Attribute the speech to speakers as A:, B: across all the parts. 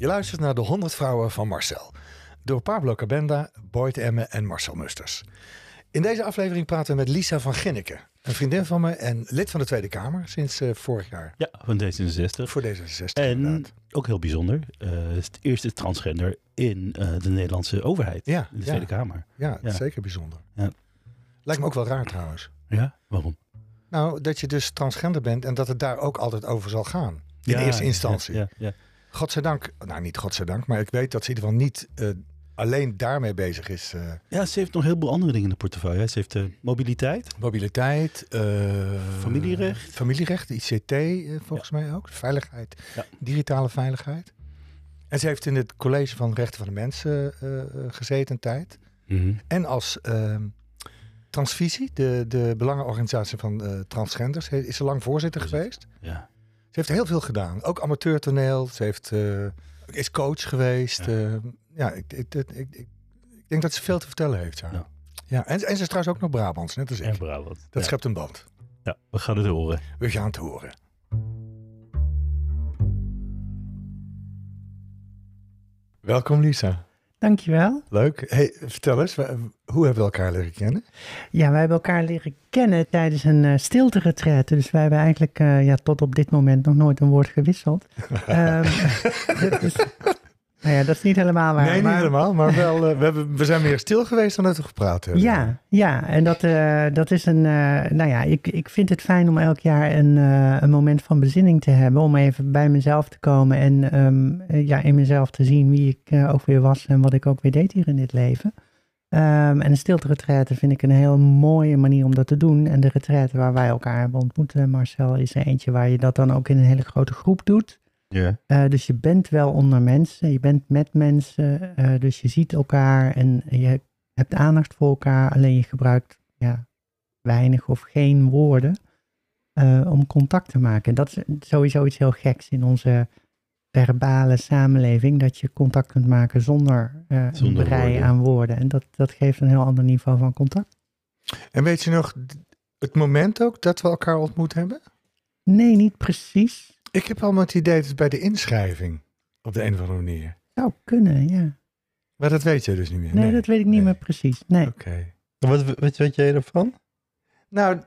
A: Je luistert naar de 100 vrouwen van Marcel. Door Pablo Cabenda, Boyd Emme en Marcel Musters. In deze aflevering praten we met Lisa van Ginneke. Een vriendin van me en lid van de Tweede Kamer sinds uh, vorig jaar.
B: Ja, van D66.
A: Voor D66
B: En
A: inderdaad.
B: ook heel bijzonder, uh, het eerste transgender in uh, de Nederlandse overheid.
A: Ja,
B: in de
A: ja.
B: Tweede Kamer.
A: Ja,
B: Ja.
A: zeker bijzonder.
B: Ja.
A: Lijkt me ook wel raar trouwens.
B: Ja, waarom?
A: Nou, dat je dus transgender bent en dat het daar ook altijd over zal gaan. In eerste instantie.
B: Ja, ja,
A: Godzijdank, nou niet godzijdank, maar ik weet dat ze in ieder geval niet eh, alleen daarmee bezig is. eh,
B: ja, ze heeft nog heel veel andere dingen in de portefeuille. Ze heeft eh, mobiliteit,
A: mobiliteit,
B: Familierecht.
A: familierecht, ICT volgens mij ook, veiligheid,
B: Ja.
A: digitale veiligheid. En ze heeft in het college van rechten van de mensen gezeten een tijd.
B: Mhm.
A: En als ehm, Transvisie, de, de belangenorganisatie van transgenders, is ze lang voorzitter
B: Voorzitter.
A: geweest.
B: ja.
A: Ze heeft heel veel gedaan. Ook amateurtoneel. Ze heeft, eh, is coach geweest.
B: Ja.
A: Ja, ja ik, ik, ik, ik, denk dat ze veel te vertellen heeft. Ja.
B: Ja.
A: En, en ze is trouwens ook nog Brabants, net als ik.
B: En Brabant.
A: Dat schept een band.
B: ja, we gaan het horen.
A: We gaan het horen. Welkom Lisa.
C: Dankjewel.
A: Leuk. Hey, vertel eens, hoe hebben we elkaar leren kennen?
C: Ja, wij hebben elkaar leren kennen tijdens een uh, stilte-retraite. Dus wij hebben eigenlijk eh, ja, tot op dit moment nog nooit een woord gewisseld. Dat is, nou ja, dat is niet helemaal waar.
A: nee, niet
C: maar-
A: helemaal, maar wel, eh, we, hebben, we zijn meer stil geweest dan dat we gepraat hebben.
C: Ja, ja, en dat, eh, dat is een. eh, nou ja, ik, ik vind het fijn om elk jaar een, een moment van bezinning te hebben. Om even bij mezelf te komen en ehm, eh, ja, in mezelf te zien wie ik ook weer was en wat ik ook weer deed hier in dit leven. Ehm, en een stilte vind ik een heel mooie manier om dat te doen. En de retraite waar wij elkaar hebben ontmoet, Marcel, is er eentje waar je dat dan ook in een hele grote groep doet.
B: Ja.
C: Eh, dus je bent wel onder mensen, je bent met mensen, eh, dus je ziet elkaar en je hebt aandacht voor elkaar, alleen je gebruikt ja, weinig of geen woorden eh, om contact te maken. En dat is sowieso iets heel geks in onze verbale samenleving, dat je contact kunt maken zonder, eh,
B: Zonder
C: een
B: woorden.
C: aan woorden. En dat, dat geeft een heel ander niveau van contact.
A: En weet je nog het moment ook dat we elkaar ontmoet hebben?
C: Nee, niet precies.
A: Ik heb allemaal het idee dat het bij de inschrijving op de een of andere manier.
C: Zou kunnen, ja.
A: Maar dat weet je dus niet meer.
C: Nee, dat weet ik niet
A: nee.
C: meer precies. Nee.
A: Oké.
B: Wat, wat weet jij ervan?
A: Nou,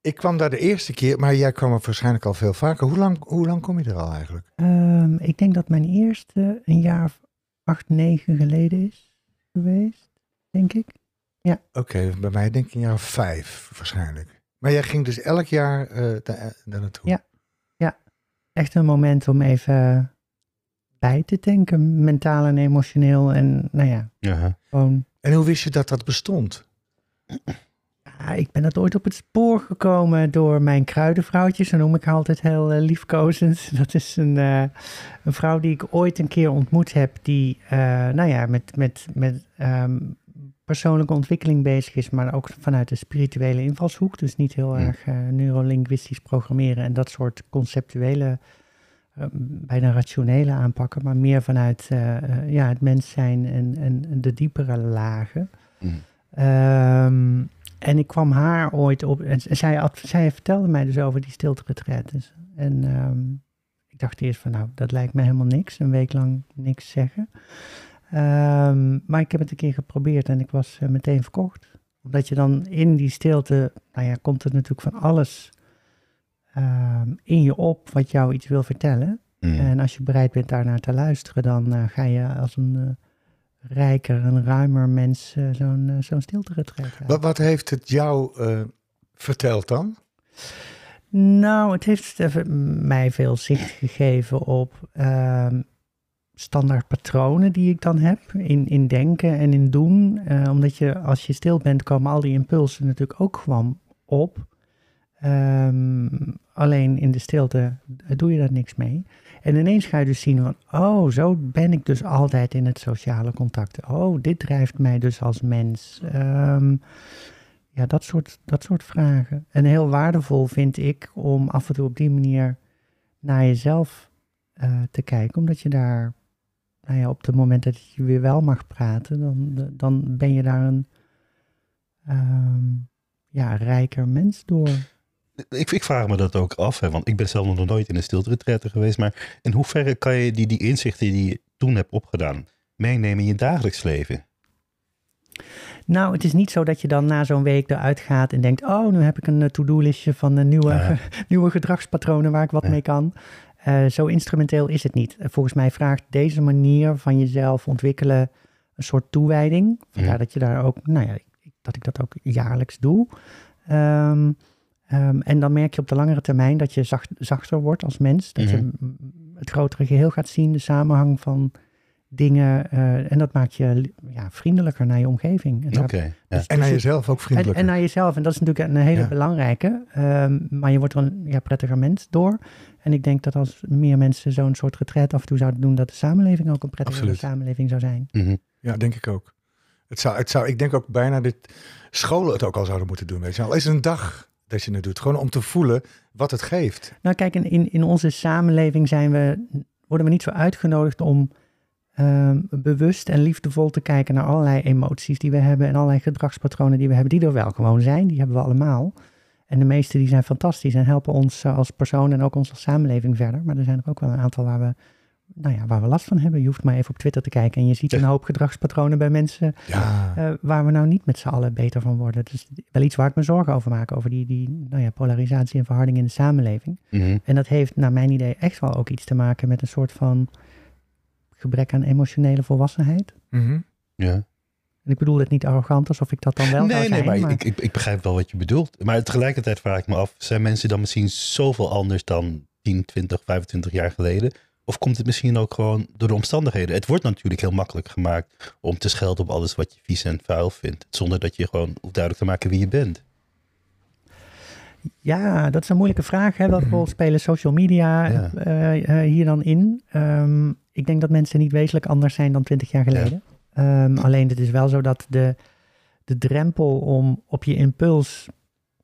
A: ik kwam daar de eerste keer, maar jij kwam er waarschijnlijk al veel vaker. Hoe lang, hoe lang kom je er al eigenlijk?
C: Ehm, ik denk dat mijn eerste een jaar of acht, negen geleden is geweest, denk ik.
A: Oké, bij mij denk ik een jaar of vijf waarschijnlijk. Maar jij ging dus elk jaar eh, daar, daar naartoe?
C: Ja. Echt een moment om even bij te tanken, mentaal en emotioneel. En nou ja,
B: Ja.
C: gewoon.
A: En hoe wist je dat dat bestond?
C: Ja, ik ben dat ooit op het spoor gekomen door mijn kruidenvrouwtje. Zo noem ik haar altijd heel eh, liefkozend. Dat is een, eh, een vrouw die ik ooit een keer ontmoet heb. Die, eh, nou ja, met, met, met ehm, persoonlijke ontwikkeling bezig is. Maar ook vanuit de spirituele invalshoek. Dus niet heel
B: Hm.
C: erg eh, neurolinguistisch programmeren en dat soort conceptuele, eh, bijna rationele aanpakken. Maar meer vanuit eh, ja, het mens zijn en, en de diepere lagen.
B: Mhm.
C: Ehm, en ik kwam haar ooit op. En zij, had, zij vertelde mij dus over die stilte. En ehm, ik dacht eerst van, nou, dat lijkt me helemaal niks. Een week lang niks zeggen. Ehm, maar ik heb het een keer geprobeerd en ik was eh, meteen verkocht. Omdat je dan in die stilte, nou ja, komt er natuurlijk van alles ehm, in je op wat jou iets wil vertellen.
B: Mhm.
C: En als je bereid bent daarnaar te luisteren, dan eh, ga je als een eh, rijker, een ruimer mens zo'n zo'n stilte retreat.
A: Wat, wat heeft het jou verteld dan?
C: Nou, het heeft mij veel zicht gegeven op ehm, standaard patronen die ik dan heb in, in denken en in doen. Eh, omdat je, als je stil bent, komen al die impulsen natuurlijk ook gewoon op. Ehm, alleen in de stilte doe je daar niks mee. En ineens ga je dus zien van, oh, zo ben ik dus altijd in het sociale contact. Oh, dit drijft mij dus als mens. Ehm, ja, dat soort, dat soort vragen. En heel waardevol vind ik om af en toe op die manier naar jezelf eh, te kijken. Omdat je daar, nou ja, op het moment dat je weer wel mag praten, dan, dan ben je daar een ehm, ja, rijker mens door.
B: ik, ik vraag me dat ook af, hè, want ik ben zelf nog nooit in een stilte geweest. Maar in hoeverre kan je die, die inzichten die je toen hebt opgedaan meenemen in je dagelijks leven?
C: Nou, het is niet zo dat je dan na zo'n week eruit gaat en denkt: Oh, nu heb ik een eh, to-do-listje van uh, nieuwe,
B: Ja.
C: nieuwe gedragspatronen waar ik wat
B: Ja.
C: mee kan. Eh, zo instrumenteel is het niet. Eh, Volgens mij vraagt deze manier van jezelf ontwikkelen een soort toewijding. Vandaar
B: Ja.
C: dat je daar ook, nou ja, ik- dat ik dat ook jaarlijks doe. Ehm, ehm, en dan merk je op de langere termijn dat je zacht, zachter wordt als mens. Dat je
B: Mhm.
C: het grotere geheel gaat zien, de samenhang van dingen. eh, en dat maakt je ja, vriendelijker naar je omgeving. En
B: ja.
C: dus-
A: En naar
C: dus
A: jezelf ook
C: en,
A: vriendelijker.
C: en naar jezelf. En dat is natuurlijk een hele
A: Ja.
C: belangrijke. ehm, maar je wordt er een ja, prettiger mens door. En ik denk dat als meer mensen zo'n soort retreat af en toe zouden doen, dat de samenleving ook een prettigere
A: Absoluut.
C: samenleving zou zijn.
B: Mhm.
A: Ja, denk ik ook. Het zou, het zou, ik denk ook bijna dat scholen het ook al zouden moeten doen. Weet je. wel. Al is het een dag dat je het doet. Gewoon om te voelen wat het geeft.
C: Nou, kijk, in, in, in onze samenleving zijn we, worden we niet zo uitgenodigd om ehm, bewust en liefdevol te kijken naar allerlei emoties die we hebben en allerlei gedragspatronen die we hebben, die er wel gewoon zijn. Die hebben we allemaal. En de meeste die zijn fantastisch en helpen ons als persoon en ook onze samenleving verder. Maar er zijn er ook wel een aantal waar we, nou ja, waar we last van hebben. Je hoeft maar even op Twitter te kijken en je ziet een hoop gedragspatronen bij mensen
A: Ja,
C: eh, waar we nou niet met z'n allen beter van worden. Dus wel iets waar ik me zorgen over maak, over die, die nou ja, polarisatie en verharding in de samenleving.
B: Mhm.
C: En dat heeft naar mijn idee echt wel ook iets te maken met een soort van gebrek aan emotionele volwassenheid.
A: Mhm.
B: Ja.
C: En ik bedoel het niet arrogant, alsof ik dat dan wel
B: nee,
C: zou
B: nee,
C: zijn.
B: maar, Ik, ik, ik begrijp wel wat je bedoelt. Maar tegelijkertijd vraag ik me af, zijn mensen dan misschien zoveel anders dan 10, 20, 25 jaar geleden? Of komt het misschien ook gewoon door de omstandigheden? Het wordt natuurlijk heel makkelijk gemaakt om te schelden op alles wat je vies en vuil vindt. Zonder dat je gewoon hoeft duidelijk te maken wie je bent.
C: Ja, dat is een moeilijke vraag. Hè? Welke rol spelen social media
B: Ja.
C: eh, eh, hier dan in? Ehm, ik denk dat mensen niet wezenlijk anders zijn dan twintig jaar geleden. Ehm, alleen het is wel zo dat de, de drempel om op je impuls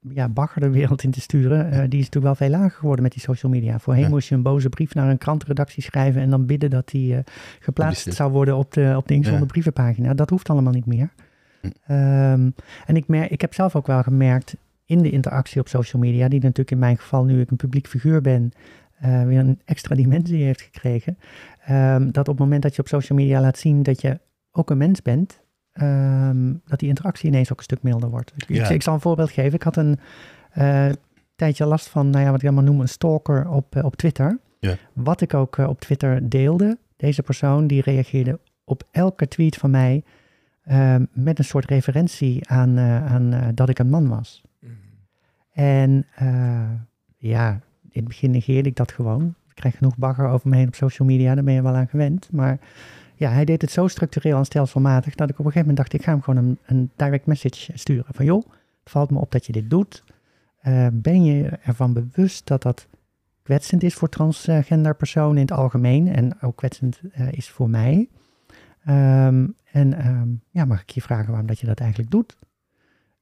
C: ja, bagger de wereld in te sturen, eh, die is natuurlijk wel veel lager geworden met die social media. Voorheen
B: Ja.
C: moest je een boze brief naar een krantenredactie schrijven en dan bidden dat die eh, geplaatst zou worden op de, op de ingezonden
B: Ja.
C: brievenpagina. Dat hoeft allemaal niet meer.
B: Hm.
C: Ehm, en ik, mer- ik heb zelf ook wel gemerkt in de interactie op social media, die natuurlijk in mijn geval, nu ik een publiek figuur ben, eh, weer een extra dimensie heeft gekregen. ehm, dat op het moment dat je op social media laat zien dat je ook een mens bent, ehm, dat die interactie ineens ook een stuk milder wordt. Ik, ik,
B: Ja.
C: ik zal een voorbeeld geven. Ik had een eh, tijdje last van, nou ja, wat ik allemaal noem, een stalker op, eh, op Twitter.
B: Ja.
C: Wat ik ook eh, op Twitter deelde, deze persoon die reageerde op elke tweet van mij ehm, met een soort referentie aan, eh, aan eh, dat ik een man was. En eh, ja, in het begin negeerde ik dat gewoon. Ik krijg genoeg bagger over me heen op social media, daar ben je wel aan gewend. Maar ja, hij deed het zo structureel en stelselmatig dat ik op een gegeven moment dacht, ik ga hem gewoon een, een direct message sturen. Van joh, het valt me op dat je dit doet. Eh, ben je ervan bewust dat dat kwetsend is voor transgender personen in het algemeen en ook kwetsend eh, is voor mij? Ehm, en ehm, ja, mag ik je vragen waarom dat je dat eigenlijk doet?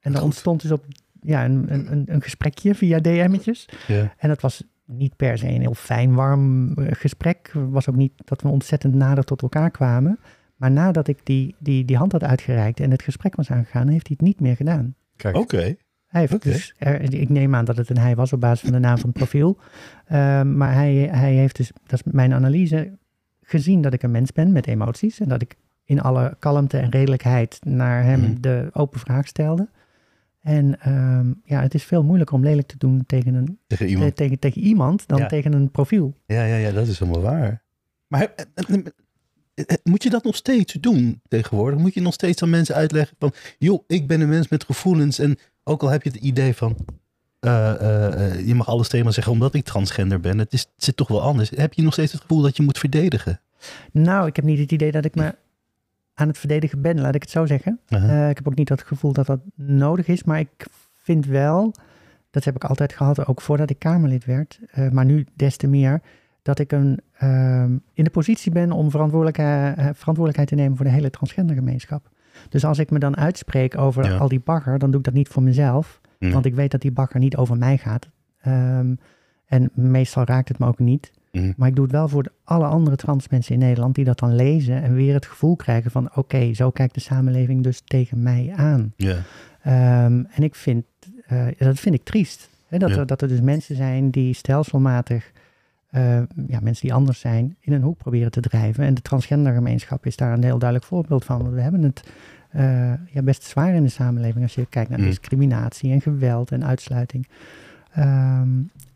C: En dan ontstond dus op ja, een, een, een- een gesprekje via DM'tjes.
B: Ja.
C: En dat was niet per se een heel fijn, warm eh, gesprek. Het was ook niet dat we ontzettend nader tot elkaar kwamen. Maar nadat ik die, die, die hand had uitgereikt en het gesprek was aangegaan, heeft hij het niet meer gedaan.
A: Kijk,
B: Oké.
C: Hij heeft dus, er- ik neem aan dat het een hij was op basis van de naam van het profiel. Ehm, maar hij, hij heeft dus, dat is mijn analyse, gezien dat ik een mens ben met emoties. En dat ik in alle kalmte en redelijkheid naar hem
B: Mhm.
C: de open vraag stelde. En ehm, ja, het is veel moeilijker om lelijk te doen tegen, een,
B: Tegen iemand.
C: te- tegen, tegen iemand dan
B: Ja.
C: tegen een profiel.
B: Ja, ja, ja, dat is helemaal waar. Maar eh, eh, eh, moet je dat nog steeds doen tegenwoordig? Moet je nog steeds aan mensen uitleggen van... joh, ik ben een mens met gevoelens en ook al heb je het idee van... eh, eh, eh, je mag alles tegen me zeggen omdat ik transgender ben. Het, is, het zit toch wel anders. Heb je nog steeds het gevoel dat je moet verdedigen?
C: Nou, ik heb niet het idee dat ik me aan het verdedigen ben, laat ik het zo zeggen.
B: Uh-huh.
C: Eh, ik heb ook niet het gevoel dat dat nodig is, maar ik vind wel, dat heb ik altijd gehad, ook voordat ik Kamerlid werd, eh, maar nu des te meer, dat ik een, ehm, in de positie ben om verantwoordelijkheid, eh, verantwoordelijkheid te nemen voor de hele transgendergemeenschap. Dus als ik me dan uitspreek over
B: Ja.
C: al die bagger, dan doe ik dat niet voor mezelf, want ik weet dat die bagger niet over mij gaat. Ehm, en meestal raakt het me ook niet.
B: Mm.
C: Maar ik doe het wel voor de, alle andere trans mensen in Nederland die dat dan lezen en weer het gevoel krijgen van oké, zo kijkt de samenleving dus tegen mij aan. Ehm, en ik vind, eh, dat vind ik triest. Hè, dat, er, dat er dus mensen zijn die stelselmatig, eh, ja, mensen die anders zijn, in een hoek proberen te drijven. En de transgendergemeenschap is daar een heel duidelijk voorbeeld van. Want we hebben het eh, ja, best zwaar in de samenleving als je kijkt naar
B: Mm.
C: discriminatie en geweld en uitsluiting. Ehm,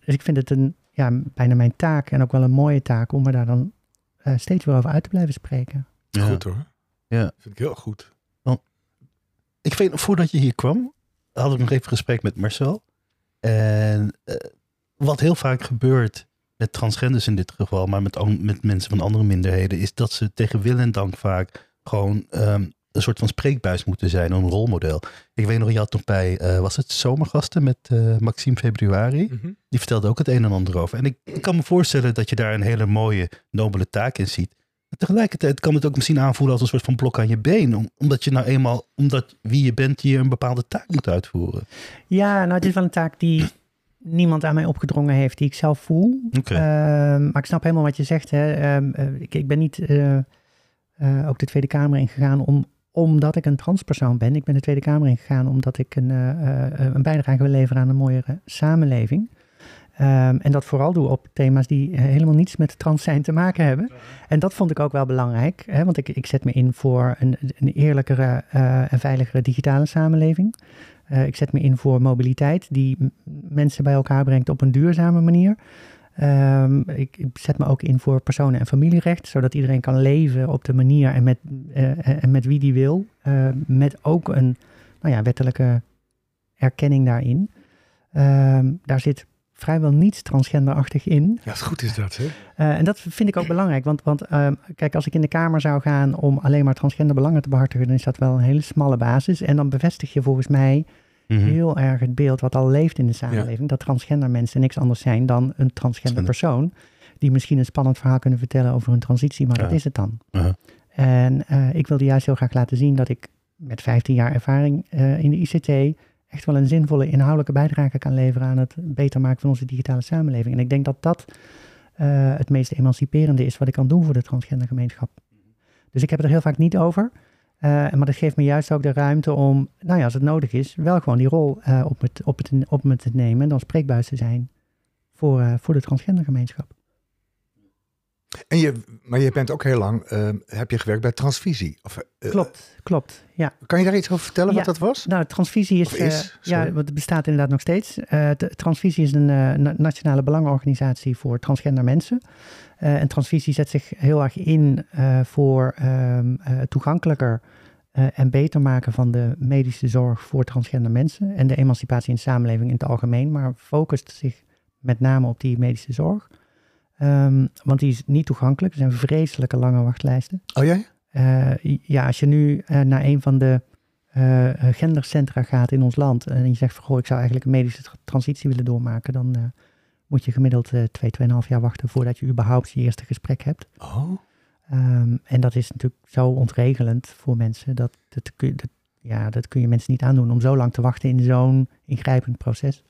C: dus ik vind het een, ja, bijna mijn taak en ook wel een mooie taak om er daar dan eh, steeds weer over uit te blijven spreken.
B: Ja.
A: Goed hoor.
B: Ja.
A: Vind ik heel goed.
B: Ik weet, nog, voordat je hier kwam, had ik nog even gesprek met Marcel. En eh, wat heel vaak gebeurt met transgenders in dit geval, maar met, met mensen van andere minderheden, is dat ze tegen wil en dank vaak gewoon ehm, een soort van spreekbuis moeten zijn, een rolmodel. Ik weet nog, je had nog bij, eh, was het Zomergasten met eh, Maxime Februari?
A: Mhm.
B: Die vertelde ook het een en ander over. En ik, ik kan me voorstellen dat je daar een hele mooie, nobele taak in ziet. Maar tegelijkertijd kan het ook misschien aanvoelen als een soort van blok aan je been. om- omdat je nou eenmaal, omdat wie je bent, je een bepaalde taak moet uitvoeren.
C: Ja, nou het is wel een taak die niemand aan mij opgedrongen heeft, die ik zelf voel. Ehm, maar ik snap helemaal wat je zegt. Hè. Ehm, eh, ik, ik ben niet eh, eh, ook de Tweede Kamer ingegaan om, omdat ik een transpersoon ben. Ik ben de Tweede Kamer ingegaan omdat ik een, eh, een bijdrage wil leveren aan een mooiere samenleving. Ehm, en dat vooral doe op thema's die helemaal niets met trans zijn te maken hebben. En dat vond ik ook wel belangrijk. Hè, want ik, ik zet me in voor een, een eerlijkere en veiligere digitale samenleving. Ik zet me in voor mobiliteit die mensen bij elkaar brengt op een duurzame manier. Ehm, ik, ik zet me ook in voor personen- en familierecht, zodat iedereen kan leven op de manier en met, eh, en met wie die wil. Eh, met ook een nou ja, wettelijke erkenning daarin. Ehm, daar zit vrijwel niets transgenderachtig in.
A: Ja, goed is dat, hè?
C: Eh, en dat vind ik ook belangrijk, want, want ehm, kijk, als ik in de Kamer zou gaan om alleen maar transgender belangen te behartigen, dan is dat wel een hele smalle basis. En dan bevestig je volgens mij
B: Mhm.
C: heel erg het beeld wat al leeft in de samenleving. Dat transgender mensen niks anders zijn dan een transgender persoon. Die misschien een spannend verhaal kunnen vertellen over hun transitie, maar
B: Ja.
C: dat is het dan.
B: Ja.
C: En eh, ik wilde juist heel graag laten zien dat ik met 15 jaar ervaring eh, in de ICT echt wel een zinvolle inhoudelijke bijdrage kan leveren aan het beter maken van onze digitale samenleving. En ik denk dat dat eh, het meest emanciperende is wat ik kan doen voor de transgendergemeenschap. Dus ik heb het er heel vaak niet over. Eh, maar dat geeft me juist ook de ruimte om, nou ja, als het nodig is, wel gewoon die rol eh, op, het, op, het, op me te nemen en dan spreekbuis te zijn voor, eh, voor de transgendergemeenschap.
A: En je, maar je bent ook heel lang, eh, heb je gewerkt bij Transvisie. Of, eh,
C: Klopt, klopt. Ja.
A: Kan je daar iets over vertellen
C: Ja.
A: wat dat was?
C: Nou, transvisie is, eh, ja, want het bestaat inderdaad nog steeds. Eh, transvisie is een na- nationale belangenorganisatie voor transgender mensen. En transvisie zet zich heel erg in voor ehm, eh, toegankelijker en beter maken van de medische zorg voor transgender mensen en de emancipatie in de samenleving in het algemeen, maar focust zich met name op die medische zorg. Ehm, want die is niet toegankelijk. Er zijn vreselijke lange wachtlijsten.
A: Oh jij?
C: Eh, ja, als je nu eh, naar een van de eh, gendercentra gaat in ons land en je zegt van goh, ik zou eigenlijk een medische tra- transitie willen doormaken, dan moet je gemiddeld twee, tweeënhalf jaar wachten voordat je überhaupt je eerste gesprek hebt.
A: Oh.
C: Ehm, en dat is natuurlijk zo ontregelend voor mensen. Dat, dat, kun je, dat, ja, dat kun je mensen niet aandoen om zo lang te wachten in zo'n ingrijpend proces.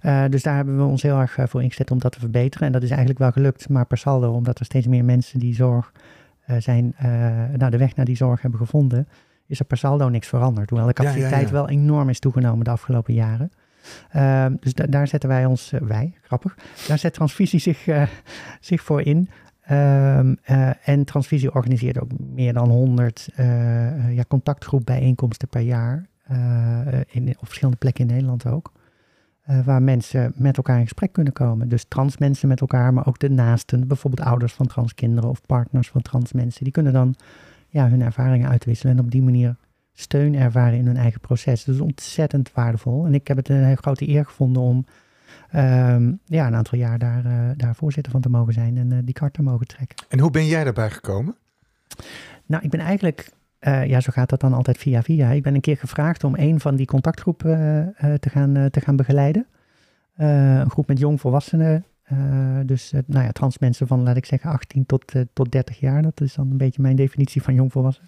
C: Eh, dus daar hebben we ons heel erg eh, voor ingezet om dat te verbeteren. En dat is eigenlijk wel gelukt, maar per saldo, omdat er steeds meer mensen die zorg eh, zijn, naar de weg naar die zorg hebben gevonden, is er per saldo niks veranderd. Hoewel de
A: Ja, ja,
C: capaciteit
A: ja.
C: wel enorm is toegenomen de afgelopen jaren. Ehm, dus da- daar zetten wij ons, wij, grappig, daar zet Transvisie zich, zich voor in. Ehm, eh, en Transvisie organiseert ook meer dan 100 eh, eh, ja, contactgroepbijeenkomsten per jaar. in, op verschillende plekken in Nederland ook. Eh, waar mensen met elkaar in gesprek kunnen komen. Dus trans mensen met elkaar, maar ook de naasten. Bijvoorbeeld ouders van transkinderen of partners van trans mensen. Die kunnen dan ja, hun ervaringen uitwisselen. En op die manier steun ervaren in hun eigen proces. Dat is ontzettend waardevol. En ik heb het een grote eer gevonden om ehm, ja, een aantal jaar daar, eh, daar voorzitter van te mogen zijn. En eh, die kart te mogen trekken.
A: En hoe ben jij daarbij gekomen?
C: Nou, ik ben eigenlijk, eh, ja, zo gaat dat dan altijd via via. Ik ben een keer gevraagd om een van die contactgroepen eh, eh, te, gaan, te gaan begeleiden. Een groep met jongvolwassenen. dus nou ja, trans mensen van, laat ik zeggen, 18 tot, tot 30 jaar. Dat is dan een beetje mijn definitie van jongvolwassen.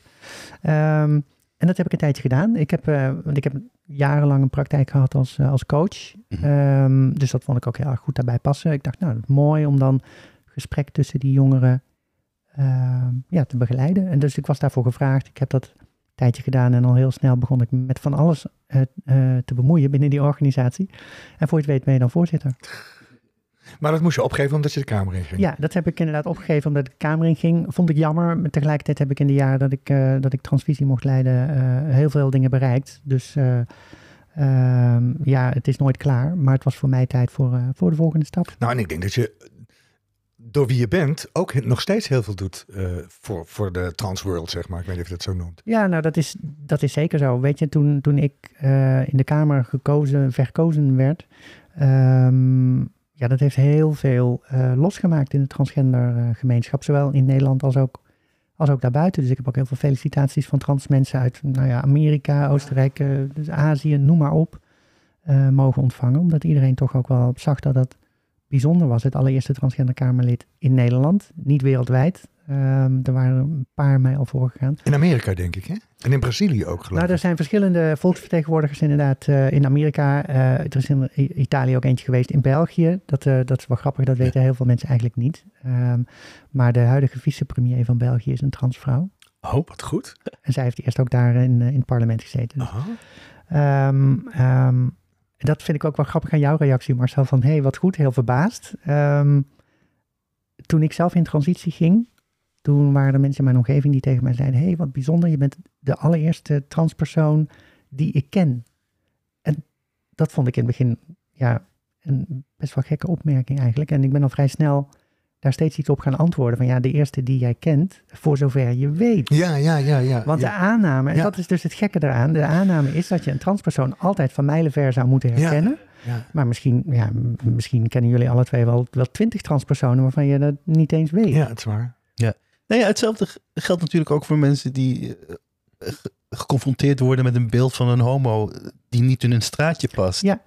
C: Ehm, en dat heb ik een tijdje gedaan. Ik heb, want ik heb jarenlang een praktijk gehad als, als coach.
B: Mhm.
C: Ehm, dus dat vond ik ook heel erg goed daarbij passen. Ik dacht, nou, dat is mooi om dan gesprek tussen die jongeren ehm, ja, te begeleiden. En dus ik was daarvoor gevraagd. Ik heb dat tijdje gedaan en al heel snel begon ik met van alles eh, eh, te bemoeien binnen die organisatie. En voor je het weet ben je dan voorzitter.
A: Maar dat moest je opgeven omdat je de Kamer in ging.
C: Ja, dat heb ik inderdaad opgegeven omdat ik de Kamer in ging. Vond ik jammer. Maar tegelijkertijd heb ik in de jaren dat ik, eh, dat ik transvisie mocht leiden heel veel dingen bereikt. Dus eh, ehm, ja, het is nooit klaar. Maar het was voor mij tijd voor, voor de volgende stap.
A: Nou, en ik denk dat je door wie je bent ook nog steeds heel veel doet eh, voor, voor de transworld, zeg maar. Ik weet niet of je dat zo noemt.
C: Ja, nou dat is, dat is zeker zo. Weet je, toen, toen ik eh, in de Kamer gekozen, verkozen werd, ehm, ja, dat heeft heel veel eh, losgemaakt in de transgender gemeenschap, zowel in Nederland als ook, als ook daarbuiten. Dus ik heb ook heel veel felicitaties van trans mensen uit nou ja, Amerika, Oostenrijk, dus Azië, noem maar op, mogen ontvangen. Omdat iedereen toch ook wel zag dat dat bijzonder was. Het allereerste transgender Kamerlid in Nederland, niet wereldwijd. Ehm, er waren een paar mij al voorgegaan.
A: In Amerika, denk ik, hè? En in Brazilië ook, geloof
C: Nou, er
A: ik.
C: zijn verschillende volksvertegenwoordigers inderdaad eh, in Amerika. Eh, er is in Italië ook eentje geweest in België. Dat, eh, dat is wel grappig, dat weten heel veel mensen eigenlijk niet. Ehm, maar de huidige vicepremier van België is een transvrouw.
A: Oh, wat goed.
C: En zij heeft eerst ook daar in, in het parlement gezeten. Dus. Dat vind ik ook wel grappig aan jouw reactie, Marcel. Van, hey, wat goed, heel verbaasd. Ehm, toen ik zelf in transitie ging, toen waren er mensen in mijn omgeving die tegen mij zeiden... hey, wat bijzonder, je bent de allereerste transpersoon die ik ken. En dat vond ik in het begin ja, een best wel gekke opmerking eigenlijk. En ik ben al vrij snel daar steeds iets op gaan antwoorden. Van ja, de eerste die jij kent, voor zover je weet.
A: Ja, ja, ja, ja.
C: Want de
A: ja.
C: aanname, en
A: Ja.
C: dat is dus het gekke eraan, de aanname is dat je een transpersoon altijd van mijlenver zou moeten
A: Ja.
C: herkennen.
A: Ja.
C: Maar misschien, ja, misschien kennen jullie alle twee wel wel twintig transpersonen waarvan je dat niet eens weet.
A: ja, het is waar.
B: Nou ja, hetzelfde geldt natuurlijk ook voor mensen die eh, ge- geconfronteerd worden met een beeld van een homo eh, die niet in een straatje past.
C: Ja.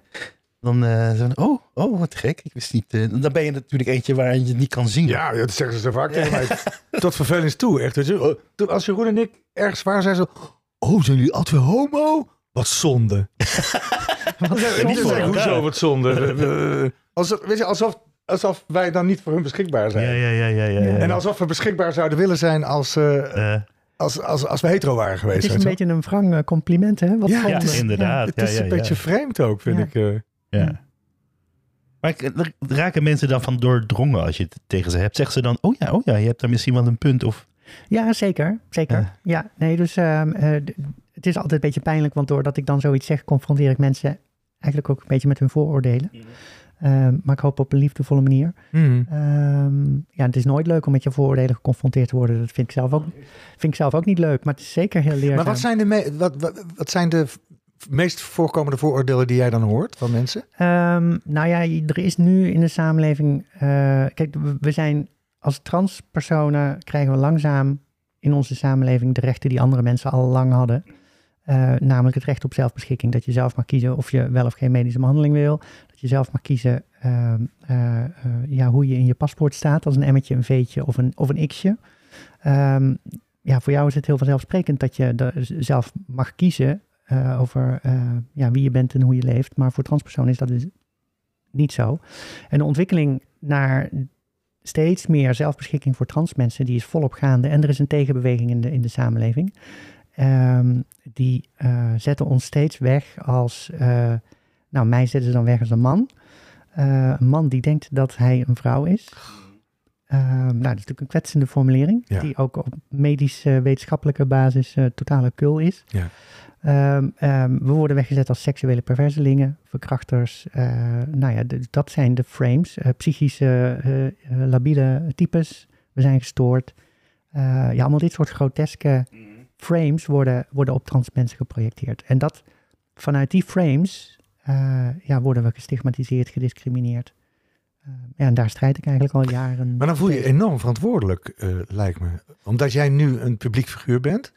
B: Dan eh ze, oh, oh, wat gek. Ik wist niet. eh, dan ben je natuurlijk eentje waar je het niet kan zien.
A: Ja, dat zeggen ze zo vaak tegen mij. Tot vervelens toe, echt. weet je. Oh, Toen als Jeroen en ik ergens waren, zeiden ze... Oh, zijn jullie altijd homo? Wat zonde.
C: Wat zonde.
A: niet zeggen, hoezo wat zonde? Alsof, weet je, alsof, alsof wij dan niet voor hun beschikbaar zijn.
B: ja, ja, ja. ja, ja, ja.
A: En alsof we beschikbaar zouden willen zijn als, eh, als, als, als we hetero waren
C: Het
A: geweest.
C: is een beetje een wrang compliment, hè? Wat
A: Ja, het is-
B: inderdaad. ja,
A: Het is
B: ja,
A: een
B: ja.
A: beetje vreemd ook, vind
C: Ja.
A: ik.
B: Ja. Maar raken mensen dan van doordrongen als je het tegen ze hebt? Zeggen ze dan, oh ja, oh ja, je hebt daar misschien wel een punt? Of,
C: Ja, zeker. Zeker.
B: Ja.
C: Ja, nee, dus ehm, eh, het is altijd een beetje pijnlijk, want doordat ik dan zoiets zeg, confronteer ik mensen eigenlijk ook een beetje met hun vooroordelen. Ehm, maar ik hoop op een liefdevolle manier.
A: Hmm.
C: Ehm, ja, het is nooit leuk om met je vooroordelen geconfronteerd te worden. Dat vind ik zelf ook, vind ik zelf ook niet leuk, maar het is zeker heel leerzaam.
A: Maar wat zijn, de me- wat, wat, wat zijn de meest voorkomende vooroordelen die jij dan hoort van mensen?
C: Ehm, nou ja, er is nu in de samenleving. eh, kijk, we- zijn als transpersonen krijgen we langzaam in onze samenleving de rechten die andere mensen al lang hadden. Eh, namelijk het recht op zelfbeschikking. Dat je zelf mag kiezen of je wel of geen medische behandeling wil. Dat je zelf mag kiezen ehm, eh, ja, hoe je in je paspoort staat. Als een emmetje, een veetje of een, of een x'je. Ehm, ja, voor jou is het heel vanzelfsprekend dat je zelf mag kiezen eh, over eh, ja, wie je bent en hoe je leeft. Maar voor transpersonen is dat dus niet zo. En de ontwikkeling naar steeds meer zelfbeschikking voor transmensen, die is volop gaande. En er is een tegenbeweging in de, in de samenleving. Ehm, die eh, zetten ons steeds weg als, nou mij zetten ze dan weg als een man. Een man die denkt dat hij een vrouw is. Ehm, nou, dat is natuurlijk een kwetsende formulering,
A: Ja.
C: die ook op medisch-wetenschappelijke basis eh, totale kul is.
A: Ja.
C: Ehm, ehm, we worden weggezet als seksuele perverselingen, verkrachters. eh, nou ja, dat zijn de frames. eh, psychische, eh, labiele types. We zijn gestoord. Ja, allemaal dit soort groteske frames worden, worden op trans mensen geprojecteerd. En dat vanuit die frames ja, worden we gestigmatiseerd, gediscrimineerd. Eh, ja, en daar strijd ik eigenlijk al jaren.
A: Maar dan voel je je enorm verantwoordelijk, lijkt me. Omdat jij nu een publiek figuur bent.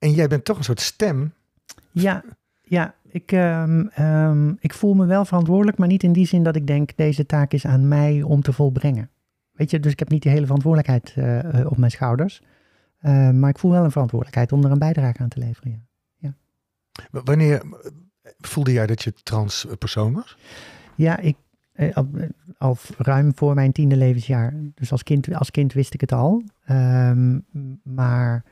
A: En jij bent toch een soort stem.
C: Ja, ja ik, ehm, ehm, ik voel me wel verantwoordelijk, maar niet in die zin dat ik denk, deze taak is aan mij om te volbrengen. Weet je, dus ik heb niet die hele verantwoordelijkheid eh, eh, op mijn schouders. Eh, maar ik voel wel een verantwoordelijkheid om er een bijdrage aan te leveren. Ja,
A: W- Wanneer voelde jij dat je trans eh, persoon was?
C: ja ik, al, al ruim voor mijn tiende levensjaar. Dus als kind, als kind wist ik het al. Ehm, maar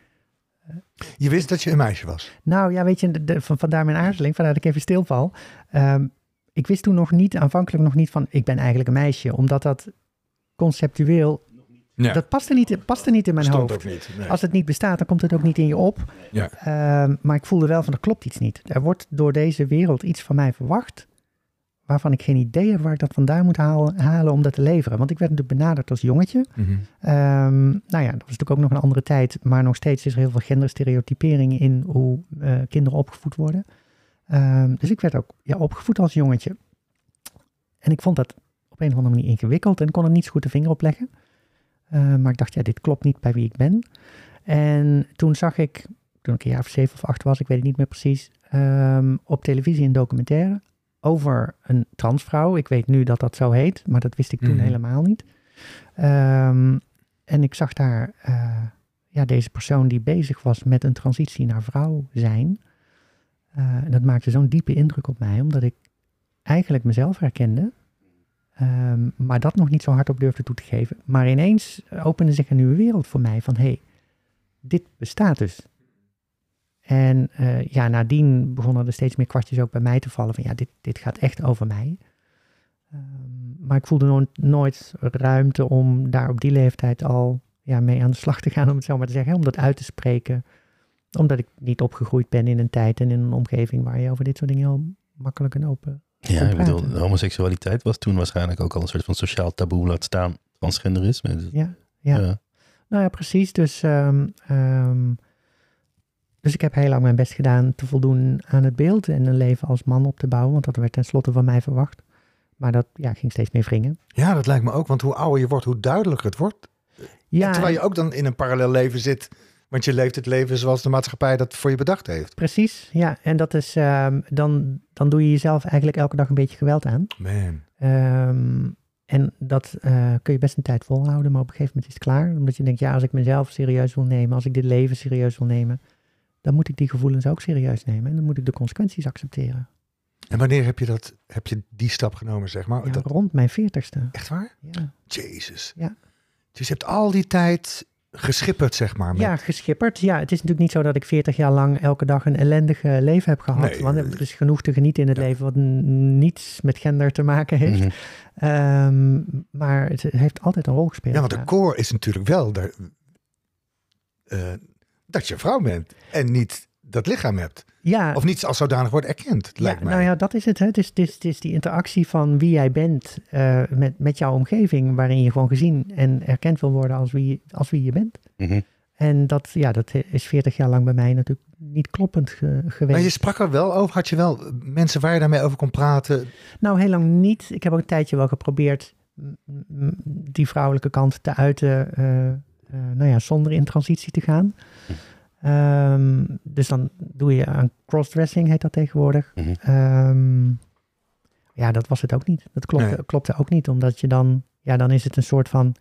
A: Je wist dat je een meisje was.
C: Nou ja, weet je, de, de- van, vandaar mijn aarzeling, vandaar dat ik even stilval. Ehm, ik wist toen nog niet, aanvankelijk nog niet van, ik ben eigenlijk een meisje. Omdat dat conceptueel,
A: Ja.
C: dat paste niet, paste niet in mijn
A: stond
C: hoofd.
A: ook niet. Nee.
C: Als het niet bestaat, dan komt het ook niet in je op.
A: Ja.
C: Ehm, maar ik voelde wel van, er klopt iets niet. Er wordt door deze wereld iets van mij verwacht, waarvan ik geen idee heb waar ik dat vandaan moet halen, halen om dat te leveren. Want ik werd natuurlijk benaderd als jongetje.
A: Mhm.
C: Ehm, nou ja, dat was natuurlijk ook nog een andere tijd, maar nog steeds is er heel veel genderstereotypering in hoe eh, kinderen opgevoed worden. Ehm, dus ik werd ook ja, opgevoed als jongetje. En ik vond dat op een of andere manier ingewikkeld en kon er niet zo goed de vinger op leggen. Eh, maar ik dacht, ja, dit klopt niet bij wie ik ben. En toen zag ik, toen ik een jaar of zeven of acht was, ik weet het niet meer precies, ehm, op televisie een documentaire over een transvrouw. Ik weet nu dat dat zo heet, maar dat wist ik toen
A: Mhm.
C: helemaal niet. Ehm, en ik zag daar eh, ja, deze persoon die bezig was met een transitie naar vrouw zijn. Eh, en dat maakte zo'n diepe indruk op mij, omdat ik eigenlijk mezelf herkende. ehm, maar dat nog niet zo hard op durfde toe te geven. Maar ineens opende zich een nieuwe wereld voor mij van hé, hey, dit bestaat dus. En eh, ja, nadien begonnen er steeds meer kwartjes ook bij mij te vallen van ja, dit, dit gaat echt over mij. Ehm, maar ik voelde nooit, nooit ruimte om daar op die leeftijd al ja, mee aan de slag te gaan, om het zo maar te zeggen, om dat uit te spreken. Omdat ik niet opgegroeid ben in een tijd en in een omgeving waar je over dit soort dingen heel makkelijk en open.
B: Ja, ik bedoel, homoseksualiteit was toen waarschijnlijk ook al een soort van sociaal taboe, laat staan transgenderisme.
C: Ja, ja.
B: ja.
C: Nou ja, precies. Dus, ehm, dus ik heb heel lang mijn best gedaan te voldoen aan het beeld en een leven als man op te bouwen, want dat werd tenslotte van mij verwacht. Maar dat ja, ging steeds meer wringen.
A: Ja, dat lijkt me ook. Want hoe ouder je wordt, hoe duidelijker het wordt.
C: Ja,
A: Terwijl je ook dan in een parallel leven zit. Want je leeft het leven zoals de maatschappij dat voor je bedacht heeft.
C: precies. Ja, en dat is, ehm, dan, dan doe je jezelf eigenlijk elke dag een beetje geweld aan.
A: Man.
C: Ehm, en dat eh, kun je best een tijd volhouden, maar op een gegeven moment is het klaar. Omdat je denkt, ja, als ik mezelf serieus wil nemen, als ik dit leven serieus wil nemen, dan moet ik die gevoelens ook serieus nemen. En dan moet ik de consequenties accepteren.
A: En wanneer heb je, dat, heb je die stap genomen, zeg maar?
C: Ja,
A: Dat,
C: rond mijn veertigste.
A: echt waar?
C: Ja.
A: Jezus.
C: Ja.
A: Dus je hebt al die tijd geschipperd, zeg maar. Met,
C: ja, geschipperd. Ja, het is natuurlijk niet zo dat ik 40 jaar lang elke dag een ellendige leven heb gehad.
A: Nee,
C: want er is genoeg te genieten in het
A: ja.
C: leven wat niets met gender te maken heeft. Ehm, maar het heeft altijd een rol gespeeld.
A: Ja, want de core is natuurlijk wel daar, eh, dat je vrouw bent. En niet dat lichaam hebt.
C: ja,
A: Of niet als zodanig wordt erkend,
C: ja,
A: lijkt mij.
C: nou ja, dat is het. Hè. Het, is, het, is, het is die interactie van wie jij bent eh, met, met jouw omgeving, waarin je gewoon gezien en erkend wil worden als wie, als wie je bent.
B: Mhm.
C: En dat, ja, dat is 40 jaar lang bij mij natuurlijk niet kloppend ge- geweest.
A: maar je sprak er wel over. Had je wel mensen waar je daarmee over kon praten?
C: Nou, heel lang niet. Ik heb ook een tijdje wel geprobeerd die vrouwelijke kant te uiten, eh, eh, nou ja, zonder in transitie te gaan. Ehm, dus dan doe je aan crossdressing, heet dat tegenwoordig.
B: Mhm.
C: Ehm, ja, dat was het ook niet. Dat klopte,
A: Nee.
C: klopte ook niet, omdat je dan, ja, dan is het een soort van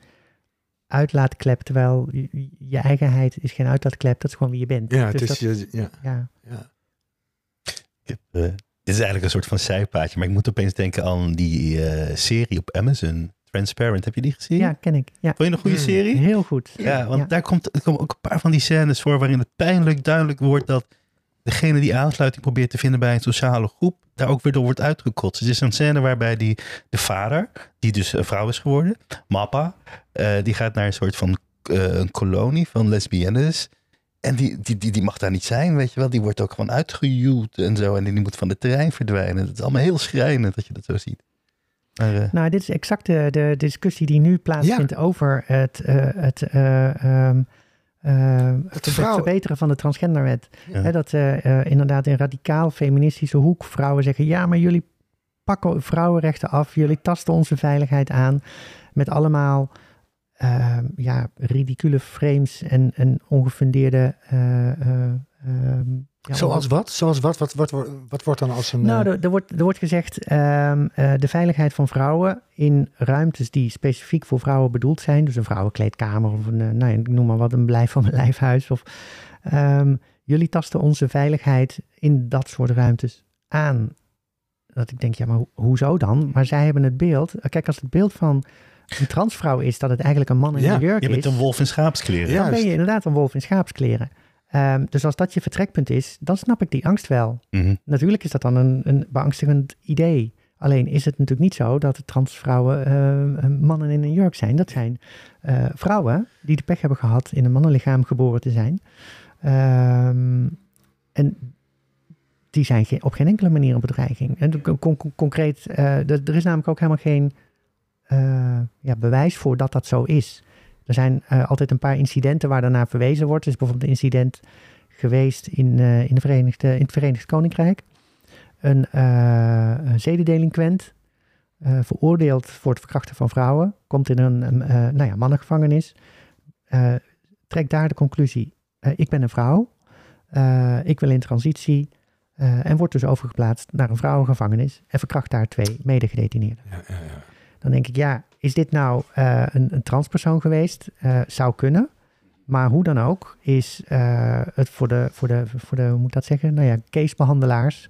C: uitlaatklep, terwijl je, je eigenheid is geen uitlaatklep, dat is gewoon wie je bent.
A: Ja,
C: Dus
A: het is,
C: dat-
A: je- ja,
C: ja.
A: ja.
B: Ik heb, eh, dit is eigenlijk een soort van zijpaadje, maar ik moet opeens denken aan die eh, serie op Amazon, Transparent. Heb je die gezien?
C: ja, ken ik. Ja.
B: Vond je een goede
A: Hmm.
B: serie?
C: Heel goed.
B: Ja, want
C: Ja.
B: daar komt, er komen ook een paar van die scènes voor waarin het pijnlijk duidelijk wordt dat degene die aansluiting probeert te vinden bij een sociale groep, daar ook weer door wordt uitgekotst. Er is een scène waarbij die, de vader, die dus een vrouw is geworden, Mappa, eh, die gaat naar een soort van eh, een kolonie van lesbiennes. En die, die, die, die mag daar niet zijn, weet je wel. Die wordt ook gewoon uitgejuwd en zo. En die moet van het terrein verdwijnen. Het is allemaal heel schrijnend dat je dat zo ziet. Maar, eh,
C: Nou, dit is exact de, de discussie die nu plaatsvindt over het, eh, het, eh, ehm, eh, het
A: vrouw-
C: verbeteren van de transgenderwet.
B: Ja.
C: Hè, dat inderdaad in radicaal feministische hoek vrouwen zeggen: ja, maar jullie pakken vrouwenrechten af, jullie tasten onze veiligheid aan met allemaal ehm, ja, ridicule frames en, en ongefundeerde. eh, eh, ehm, ja,
A: Zoals wat? Zoals wat? Wat, wat, wat, wat wordt dan als een...
C: nou,
A: eh,
C: er, er, wordt, er wordt gezegd ehm, eh, de veiligheid van vrouwen in ruimtes die specifiek voor vrouwen bedoeld zijn. Dus een vrouwenkleedkamer of een, eh, nou, ja, ik noem maar wat, een blijf van mijn lijfhuis. Of, ehm, jullie tasten onze veiligheid in dat soort ruimtes aan. Dat ik denk, ja, maar ho- hoezo dan? Maar zij hebben het beeld. Kijk, als het beeld van een transvrouw is dat het eigenlijk een man in
A: Ja,
C: een jurk
B: je bent
C: is.
B: een wolf in schaapskleren.
A: Ja.
C: dan ben je inderdaad een wolf in schaapskleren. Ehm, dus als dat je vertrekpunt is, dan snap ik die angst wel.
B: Mhm.
C: Natuurlijk is dat dan een, een beangstigend idee. Alleen is het natuurlijk niet zo dat de transvrouwen eh, mannen in een jurk zijn. Dat zijn eh, vrouwen die de pech hebben gehad in een mannenlichaam geboren te zijn. Ehm, en die zijn geen- op geen enkele manier een bedreiging. En con- con- concreet, eh, er er is namelijk ook helemaal geen ja, bewijs voor dat dat zo is. Er zijn eh, altijd een paar incidenten waar daarnaar verwezen wordt. Er is bijvoorbeeld een incident geweest in, eh, in, in het Verenigd Koninkrijk. Een, eh een zedendelinquent, veroordeeld voor het verkrachten van vrouwen, komt in een, nou ja, mannengevangenis, trekt daar de conclusie, ik ben een vrouw, ik wil in transitie, en wordt dus overgeplaatst naar een vrouwengevangenis en verkracht daar twee medegedetineerden.
A: Ja, ja, ja.
C: Dan denk ik, ja, is dit nou eh, een, een transpersoon geweest? Eh, zou kunnen. Maar hoe dan ook, is eh, het voor de, voor de, voor de, hoe moet ik dat zeggen? Nou ja, casebehandelaars,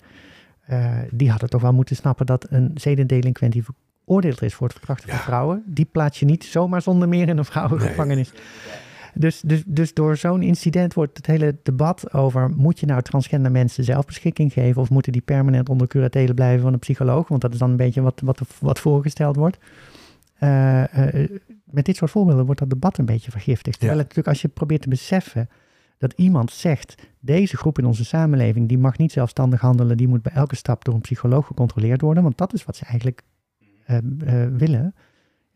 C: eh, die hadden toch wel moeten snappen dat een zedendelinquent die veroordeeld is voor het verkrachten van vrouwen, die plaats je niet zomaar zonder meer in een vrouwengevangenis. Dus, dus, dus door zo'n incident wordt het hele debat over... moet je nou transgender mensen zelfbeschikking geven... of moeten die permanent onder curatele blijven van een psycholoog? Want dat is dan een beetje wat, wat, wat voorgesteld wordt. Eh, eh, met dit soort voorbeelden wordt dat debat een beetje vergiftigd. Terwijl het natuurlijk als je probeert te beseffen... dat iemand zegt... deze groep in onze samenleving... die mag niet zelfstandig handelen... die moet bij elke stap door een psycholoog gecontroleerd worden... want dat is wat ze eigenlijk eh, willen...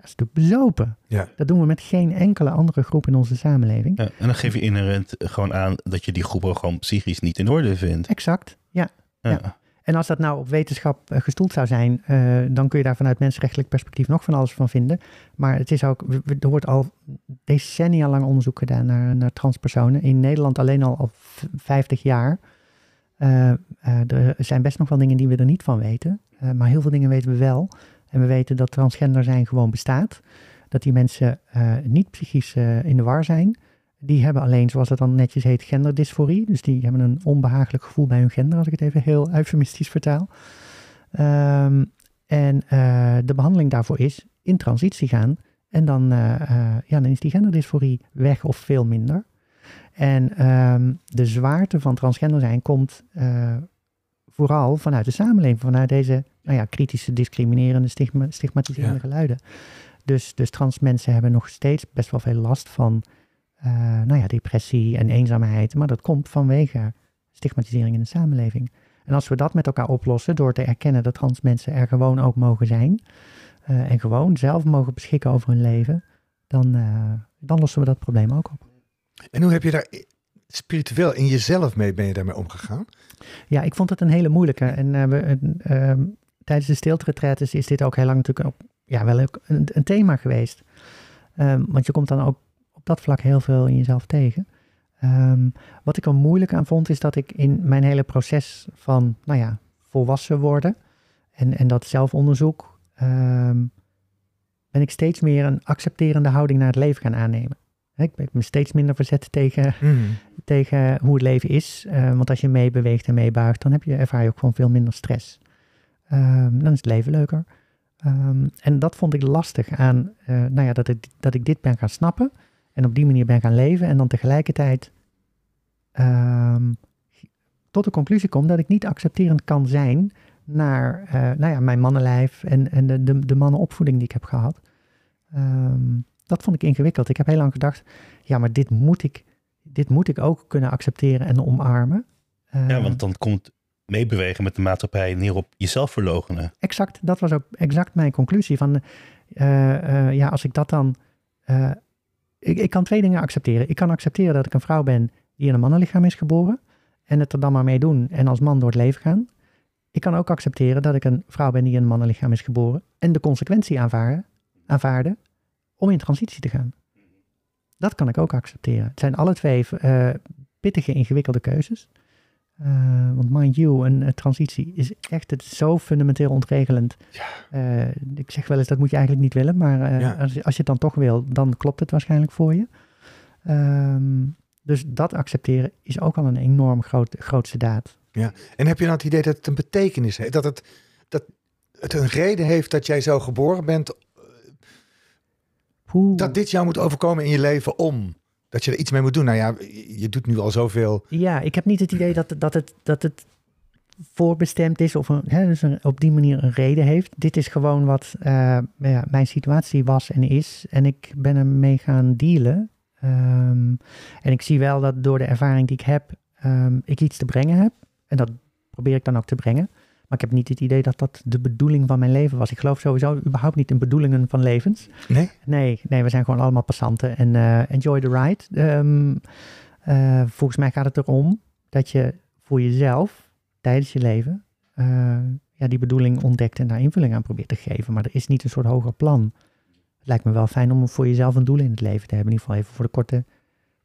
C: Dat is natuurlijk bezopen.
A: Ja.
C: Dat doen we met geen enkele andere groep in onze samenleving.
B: Ja, en dan geef je inherent gewoon aan dat je die groepen gewoon psychisch niet in orde vindt.
C: Exact, ja.
B: Ja.
C: Ja. En als dat nou op wetenschap eh, gestoeld zou zijn, eh, dan kun je daar vanuit mensrechtelijk perspectief nog van alles van vinden. Maar het is ook, er wordt al decennia lang onderzoek gedaan naar, naar transpersonen. In Nederland alleen al al v- 50 jaar. Eh, eh, er zijn best nog wel dingen die we er niet van weten. Eh, maar heel veel dingen weten we wel. En we weten dat transgender zijn gewoon bestaat. Dat die mensen eh, niet psychisch eh, in de war zijn. Die hebben alleen, zoals het dan netjes heet, genderdysforie. Dus die hebben een onbehagelijk gevoel bij hun gender, als ik het even heel eufemistisch vertaal. Ehm, en eh, de behandeling daarvoor is in transitie gaan. En dan, ja, dan is die genderdysforie weg of veel minder. En ehm, de zwaarte van transgender zijn komt vooral vanuit de samenleving, vanuit deze nou ja, kritische, discriminerende, stigma, stigmatiserende
A: Ja.
C: geluiden. Dus, dus trans mensen hebben nog steeds best wel veel last van eh, nou ja, depressie en eenzaamheid. Maar dat komt vanwege stigmatisering in de samenleving. En als we dat met elkaar oplossen door te erkennen dat trans mensen er gewoon ook mogen zijn. eh, en gewoon zelf mogen beschikken over hun leven. Dan, eh, dan lossen we dat probleem ook op.
A: En hoe heb je daar spiritueel in jezelf mee, ben je daarmee omgegaan?
C: Ja, ik vond het een hele moeilijke. En we, eh, ehm, tijdens de stilteretretes is dit ook heel lang natuurlijk ook, ja, wel een, een thema geweest. Ehm, want je komt dan ook op dat vlak heel veel in jezelf tegen. Ehm, wat ik er moeilijk aan vond, is dat ik in mijn hele proces van, nou ja, volwassen worden en, en dat zelfonderzoek, ehm, ben ik steeds meer een accepterende houding naar het leven gaan aannemen. Ik ben me steeds minder verzet tegen tegen hoe het leven is. Want als je meebeweegt en meebuigt, dan heb je, ervaar je ook gewoon veel minder stress. Ehm, dan is het leven leuker. Ehm, en dat vond ik lastig aan, eh, nou ja, dat ik, dat ik dit ben gaan snappen en op die manier ben gaan leven en dan tegelijkertijd ehm, tot de conclusie kom dat ik niet accepterend kan zijn naar eh, nou ja, mijn mannenlijf en, en de, de, de mannenopvoeding die ik heb gehad. Dat vond ik ingewikkeld. Ik heb heel lang gedacht, ja, maar dit moet ik, dit moet ik ook kunnen accepteren en omarmen.
B: Ja,
C: Eh,
B: want dan komt meebewegen met de maatschappij neer op jezelf verloochenen.
C: exact, dat was ook exact mijn conclusie. Van, eh, eh, ja, als ik dat dan. eh, ik, ik kan twee dingen accepteren. Ik kan accepteren dat ik een vrouw ben die in een mannenlichaam is geboren. En het er dan maar mee doen en als man door het leven gaan. Ik kan ook accepteren dat ik een vrouw ben die in een mannenlichaam is geboren. En de consequentie aanvaarden, aanvaarden om in transitie te gaan. Dat kan ik ook accepteren. Het zijn alle twee pittige, ingewikkelde keuzes. Eh, want mind you, een, eh, transitie is echt het is zo fundamenteel ontregelend. Eh, ik zeg wel eens, dat moet je eigenlijk niet willen. Maar
A: Ja.
C: als, je- als je het dan toch wil, dan klopt het waarschijnlijk voor je. Ehm, dus dat accepteren is ook al een enorm groot, grootste daad.
A: En heb je nou het idee dat het een betekenis heeft? Dat het, dat het een reden heeft dat jij zo geboren bent?
C: Poeh.
A: Dat dit jou moet overkomen in je leven om Dat je er iets mee moet doen. Nou ja, je doet nu al zoveel.
C: Ja, ik heb niet het idee dat, dat, het, dat het voorbestemd is of een, hè, dus op die manier een reden heeft. Dit is gewoon wat eh, ja, mijn situatie was en is. En ik ben ermee gaan dealen. Ehm, en ik zie wel dat door de ervaring die ik heb, ehm, ik iets te brengen heb. En dat probeer ik dan ook te brengen. Maar ik heb niet het idee dat dat de bedoeling van mijn leven was. Ik geloof sowieso überhaupt niet in bedoelingen van levens.
A: Nee?
C: Nee, nee, we zijn gewoon allemaal passanten en eh, enjoy the ride. Ehm, eh, volgens mij gaat het erom dat je voor jezelf tijdens je leven eh, ja, die bedoeling ontdekt en daar invulling aan probeert te geven. Maar er is niet een soort hoger plan. Het lijkt me wel fijn om voor jezelf een doel in het leven te hebben. In ieder geval even voor de korte,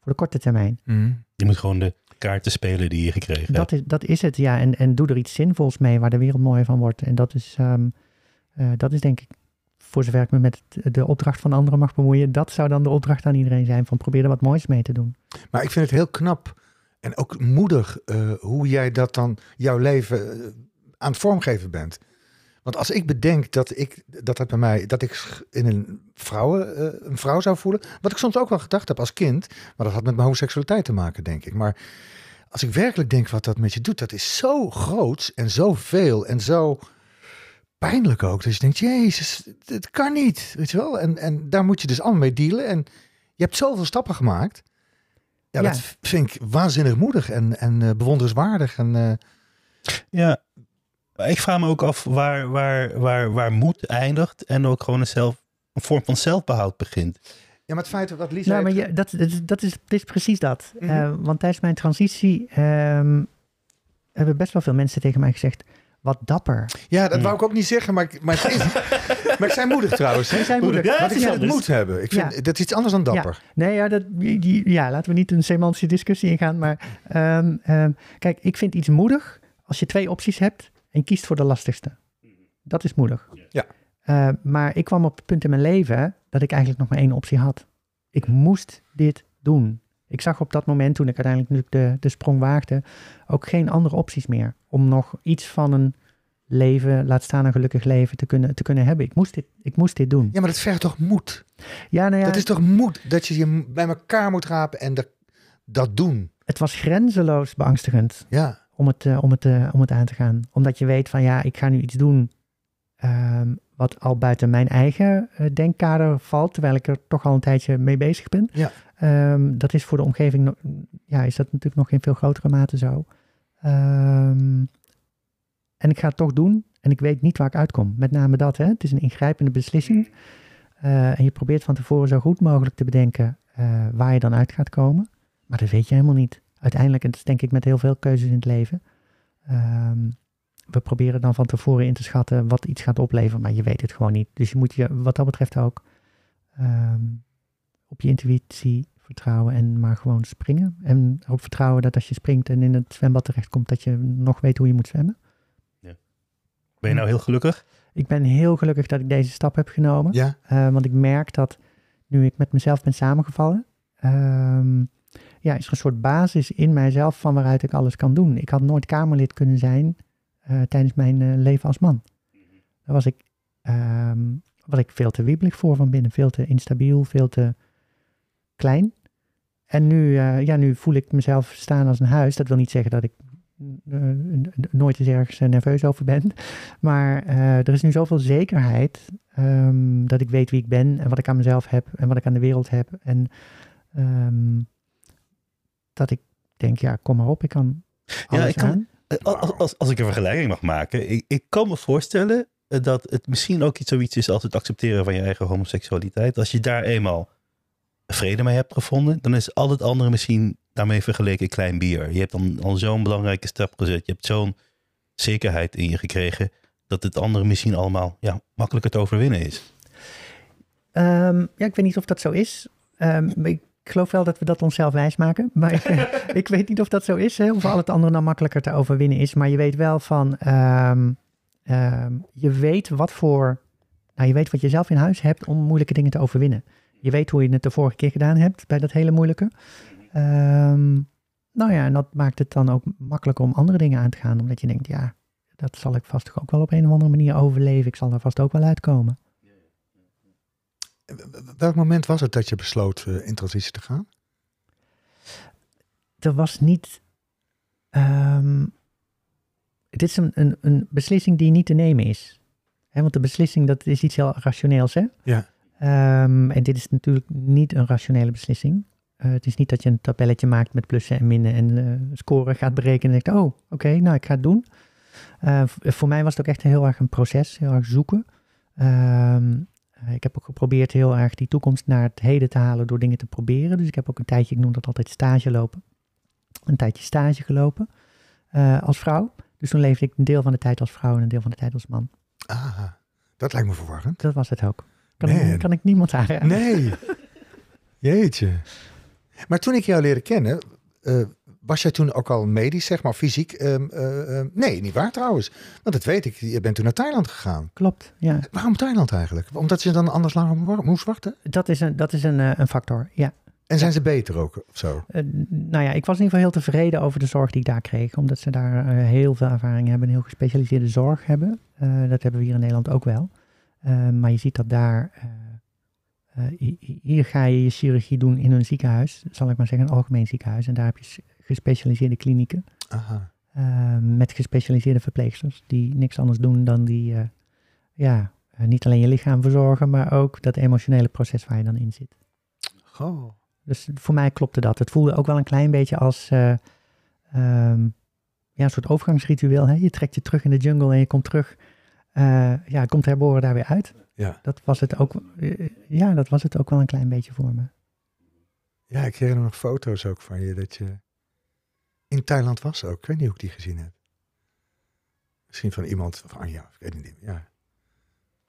C: voor de korte termijn.
A: Mm.
B: Je moet gewoon de kaarten spelen die je gekregen hebt.
C: Dat is, dat is het, ja. En, en doe er iets zinvols mee waar de wereld mooier van wordt. En dat is, ehm, eh, dat is denk ik, voor zover ik me met de opdracht van anderen mag bemoeien, dat zou dan de opdracht aan iedereen zijn van probeer er wat moois mee te doen.
A: Maar ik vind het heel knap en ook moedig eh, hoe jij dat dan jouw leven eh, aan het vormgeven bent. Want als ik bedenk dat ik dat het bij mij dat ik in een vrouwen eh, een vrouw zou voelen, wat ik soms ook wel gedacht heb als kind, maar dat had met mijn homoseksualiteit te maken, denk ik. Maar als ik werkelijk denk wat dat met je doet, dat is zo groot en zo veel en zo pijnlijk ook. Dat je denkt, jezus, het kan niet, weet je wel. En, en daar moet je dus allemaal mee dealen. En je hebt zoveel stappen gemaakt. Ja,
C: Ja.
A: dat vind ik waanzinnig moedig en, en eh, bewonderenswaardig. En, eh,
B: Ja, ik vraag me ook af waar, waar, waar, waar moed eindigt en ook gewoon een, zelf, een vorm van zelfbehoud begint.
A: ja, maar het feit wat Lisa
C: Nou, maar
A: heeft-
C: dat, dat, is, dat, is, dat is precies dat.
A: Mhm.
C: Eh, want tijdens mijn transitie ehm, hebben best wel veel mensen tegen mij gezegd, wat dapper.
A: Ja, dat
B: Mm.
A: wou ik ook niet zeggen, maar ik, maar het is, maar ik zijn moedig trouwens. hè.
C: Die zijn moedig.
B: Ja,
A: Want
B: het
A: ik
B: is
A: vind het
B: anders.
A: moed hebben. Ik vind,
C: Ja.
A: Dat is iets anders dan dapper.
C: Nee, ja, dat, die, die- ja, laten we niet een semantische discussie ingaan. Maar ehm, ehm, kijk, ik vind iets moedig als je twee opties hebt en kiest voor de lastigste. Dat is moedig.
A: Ja.
C: Eh, maar ik kwam op het punt in mijn leven dat ik eigenlijk nog maar één optie had. Ik moest dit doen. Ik zag op dat moment, toen ik uiteindelijk natuurlijk de, de sprong waagde, ook geen andere opties meer. Om nog iets van een leven, laat staan een gelukkig leven, te kunnen, te kunnen hebben. Ik moest dit, ik moest dit doen.
A: Ja, maar dat vergt toch moed?
C: Ja, nou ja,
A: Dat is toch moed dat je je bij elkaar moet rapen en dat, dat doen.
C: het was grenzeloos beangstigend.
A: Ja.
C: Om het, eh, om, het, eh, om het aan te gaan. Omdat je weet van ja, ik ga nu iets doen ehm, wat al buiten mijn eigen eh, denkkader valt, terwijl ik er toch al een tijdje mee bezig ben.
A: Ja.
C: Ehm, dat is voor de omgeving, ja, is dat natuurlijk nog in veel grotere mate zo. Ehm, en ik ga het toch doen en ik weet niet waar ik uitkom. Met name dat, hè. het is een ingrijpende beslissing. En je probeert van tevoren zo goed mogelijk te bedenken waar je dan uit gaat komen. Maar dat weet je helemaal niet. Uiteindelijk, en dat is denk ik met heel veel keuzes in het leven. ehm, we proberen dan van tevoren in te schatten wat iets gaat opleveren, maar je weet het gewoon niet. Dus je moet je wat dat betreft ook ehm, op je intuïtie vertrouwen en maar gewoon springen. En ook vertrouwen dat als je springt en in het zwembad terechtkomt, dat je nog weet hoe je moet zwemmen.
B: Ben je nou heel gelukkig?
C: Ik ben heel gelukkig dat ik deze stap heb genomen.
A: Ja.
C: Eh, want ik merk dat nu ik met mezelf ben samengevallen, ehm, ja, is er een soort basis in mijzelf van waaruit ik alles kan doen. Ik had nooit Kamerlid kunnen zijn eh, tijdens mijn eh, leven als man. Daar was ik, was ik veel te wiebelig voor van binnen, veel te instabiel, veel te klein. En nu, eh, ja, nu voel ik mezelf staan als een huis. Dat wil niet zeggen dat ik nooit eens ergens nerveus over ben. Maar er is nu zoveel zekerheid ehm, dat ik weet wie ik ben en wat ik aan mezelf heb en wat ik aan de wereld heb. En ehm, dat ik denk, ja, kom maar op, ik kan alles
B: ik kan-
C: aan.
B: Eh, Als, als, als ik een vergelijking mag maken, ik, ik kan me voorstellen eh, dat het misschien ook iets zoiets is als het accepteren van je eigen homoseksualiteit. Als je daar eenmaal vrede mee hebt gevonden, dan is al het andere misschien daarmee vergeleken klein bier. Je hebt dan al zo'n belangrijke stap gezet. Je hebt zo'n zekerheid in je gekregen dat het andere misschien allemaal ja, makkelijker te overwinnen is.
C: Ehm, ja, ik weet niet of dat zo is. Maar ik geloof wel dat we dat onszelf wijsmaken. Maar ik, eh, ik weet niet of dat zo is. Hè, of al het andere dan makkelijker te overwinnen is. Maar je weet wel van... ehm, ehm, je weet wat voor... Nou, je weet wat je zelf in huis hebt om moeilijke dingen te overwinnen. Je weet hoe je het de vorige keer gedaan hebt bij dat hele moeilijke. Ehm, nou ja, en dat maakt het dan ook makkelijker om andere dingen aan te gaan. Omdat je denkt, ja, dat zal ik vast ook wel op een of andere manier overleven. Ik zal daar vast ook wel uitkomen.
A: Welk moment was het dat je besloot eh, in transitie te gaan?
C: er was niet. ehm, dit is een, een, een beslissing die niet te nemen is. Want de beslissing, dat is iets heel rationeels, hè?
A: Ja.
C: Ehm, en dit is natuurlijk niet een rationele beslissing. Eh, het is niet dat je een tabelletje maakt met plussen en minnen en eh scoren gaat berekenen en denkt, oh, oké, nou, ik ga het doen. Eh, v- voor mij was het ook echt heel erg een proces, heel erg zoeken. Ehm, eh, ik heb ook geprobeerd heel erg die toekomst naar het heden te halen door dingen te proberen. Dus ik heb ook een tijdje, ik noem dat altijd stage lopen, een tijdje stage gelopen eh, als vrouw. Dus toen leefde ik een deel van de tijd als vrouw en een deel van de tijd als man.
A: Ah, dat lijkt me verwarrend.
C: Dat was het ook. Kan, ik, kan ik niemand aanraden.
A: Nee. Jeetje. Maar toen ik jou leerde kennen, eh, was jij toen ook al medisch, zeg maar, fysiek? Ehm, eh, eh, nee, niet waar trouwens. Want dat weet ik. Je bent toen naar Thailand gegaan.
C: Klopt, ja.
A: Waarom Thailand eigenlijk? Omdat je dan anders langer mo- moest wachten?
C: Dat is een, dat is een, eh, een factor, ja.
A: En zijn ze beter ook of zo?
C: Eh, nou ja, ik was in ieder geval heel tevreden over de zorg die ik daar kreeg. Omdat ze daar heel veel ervaring hebben en heel gespecialiseerde zorg hebben. Dat hebben we hier in Nederland ook wel. Maar je ziet dat daar... hi- hier ga je je chirurgie doen in een ziekenhuis. Zal ik maar zeggen, een algemeen ziekenhuis. En daar heb je gespecialiseerde klinieken.
A: Aha.
C: eh, met gespecialiseerde verpleegsters. Die niks anders doen dan die... eh, ja, eh, niet alleen je lichaam verzorgen, maar ook dat emotionele proces waar je dan in zit.
A: Goh.
C: Dus voor mij klopte dat. Het voelde ook wel een klein beetje als eh, ehm, ja, een soort overgangsritueel. Hè? Je trekt je terug in de jungle en je komt terug. ja, komt herboren daar weer uit.
A: Ja.
C: Dat was het ook. ja, dat was het ook wel een klein beetje voor me.
A: ja, ik herinner nog foto's ook van je dat je in Thailand was ook. Ik weet niet hoe ik die gezien heb. Misschien van iemand van Anja, ik weet het niet. Ja.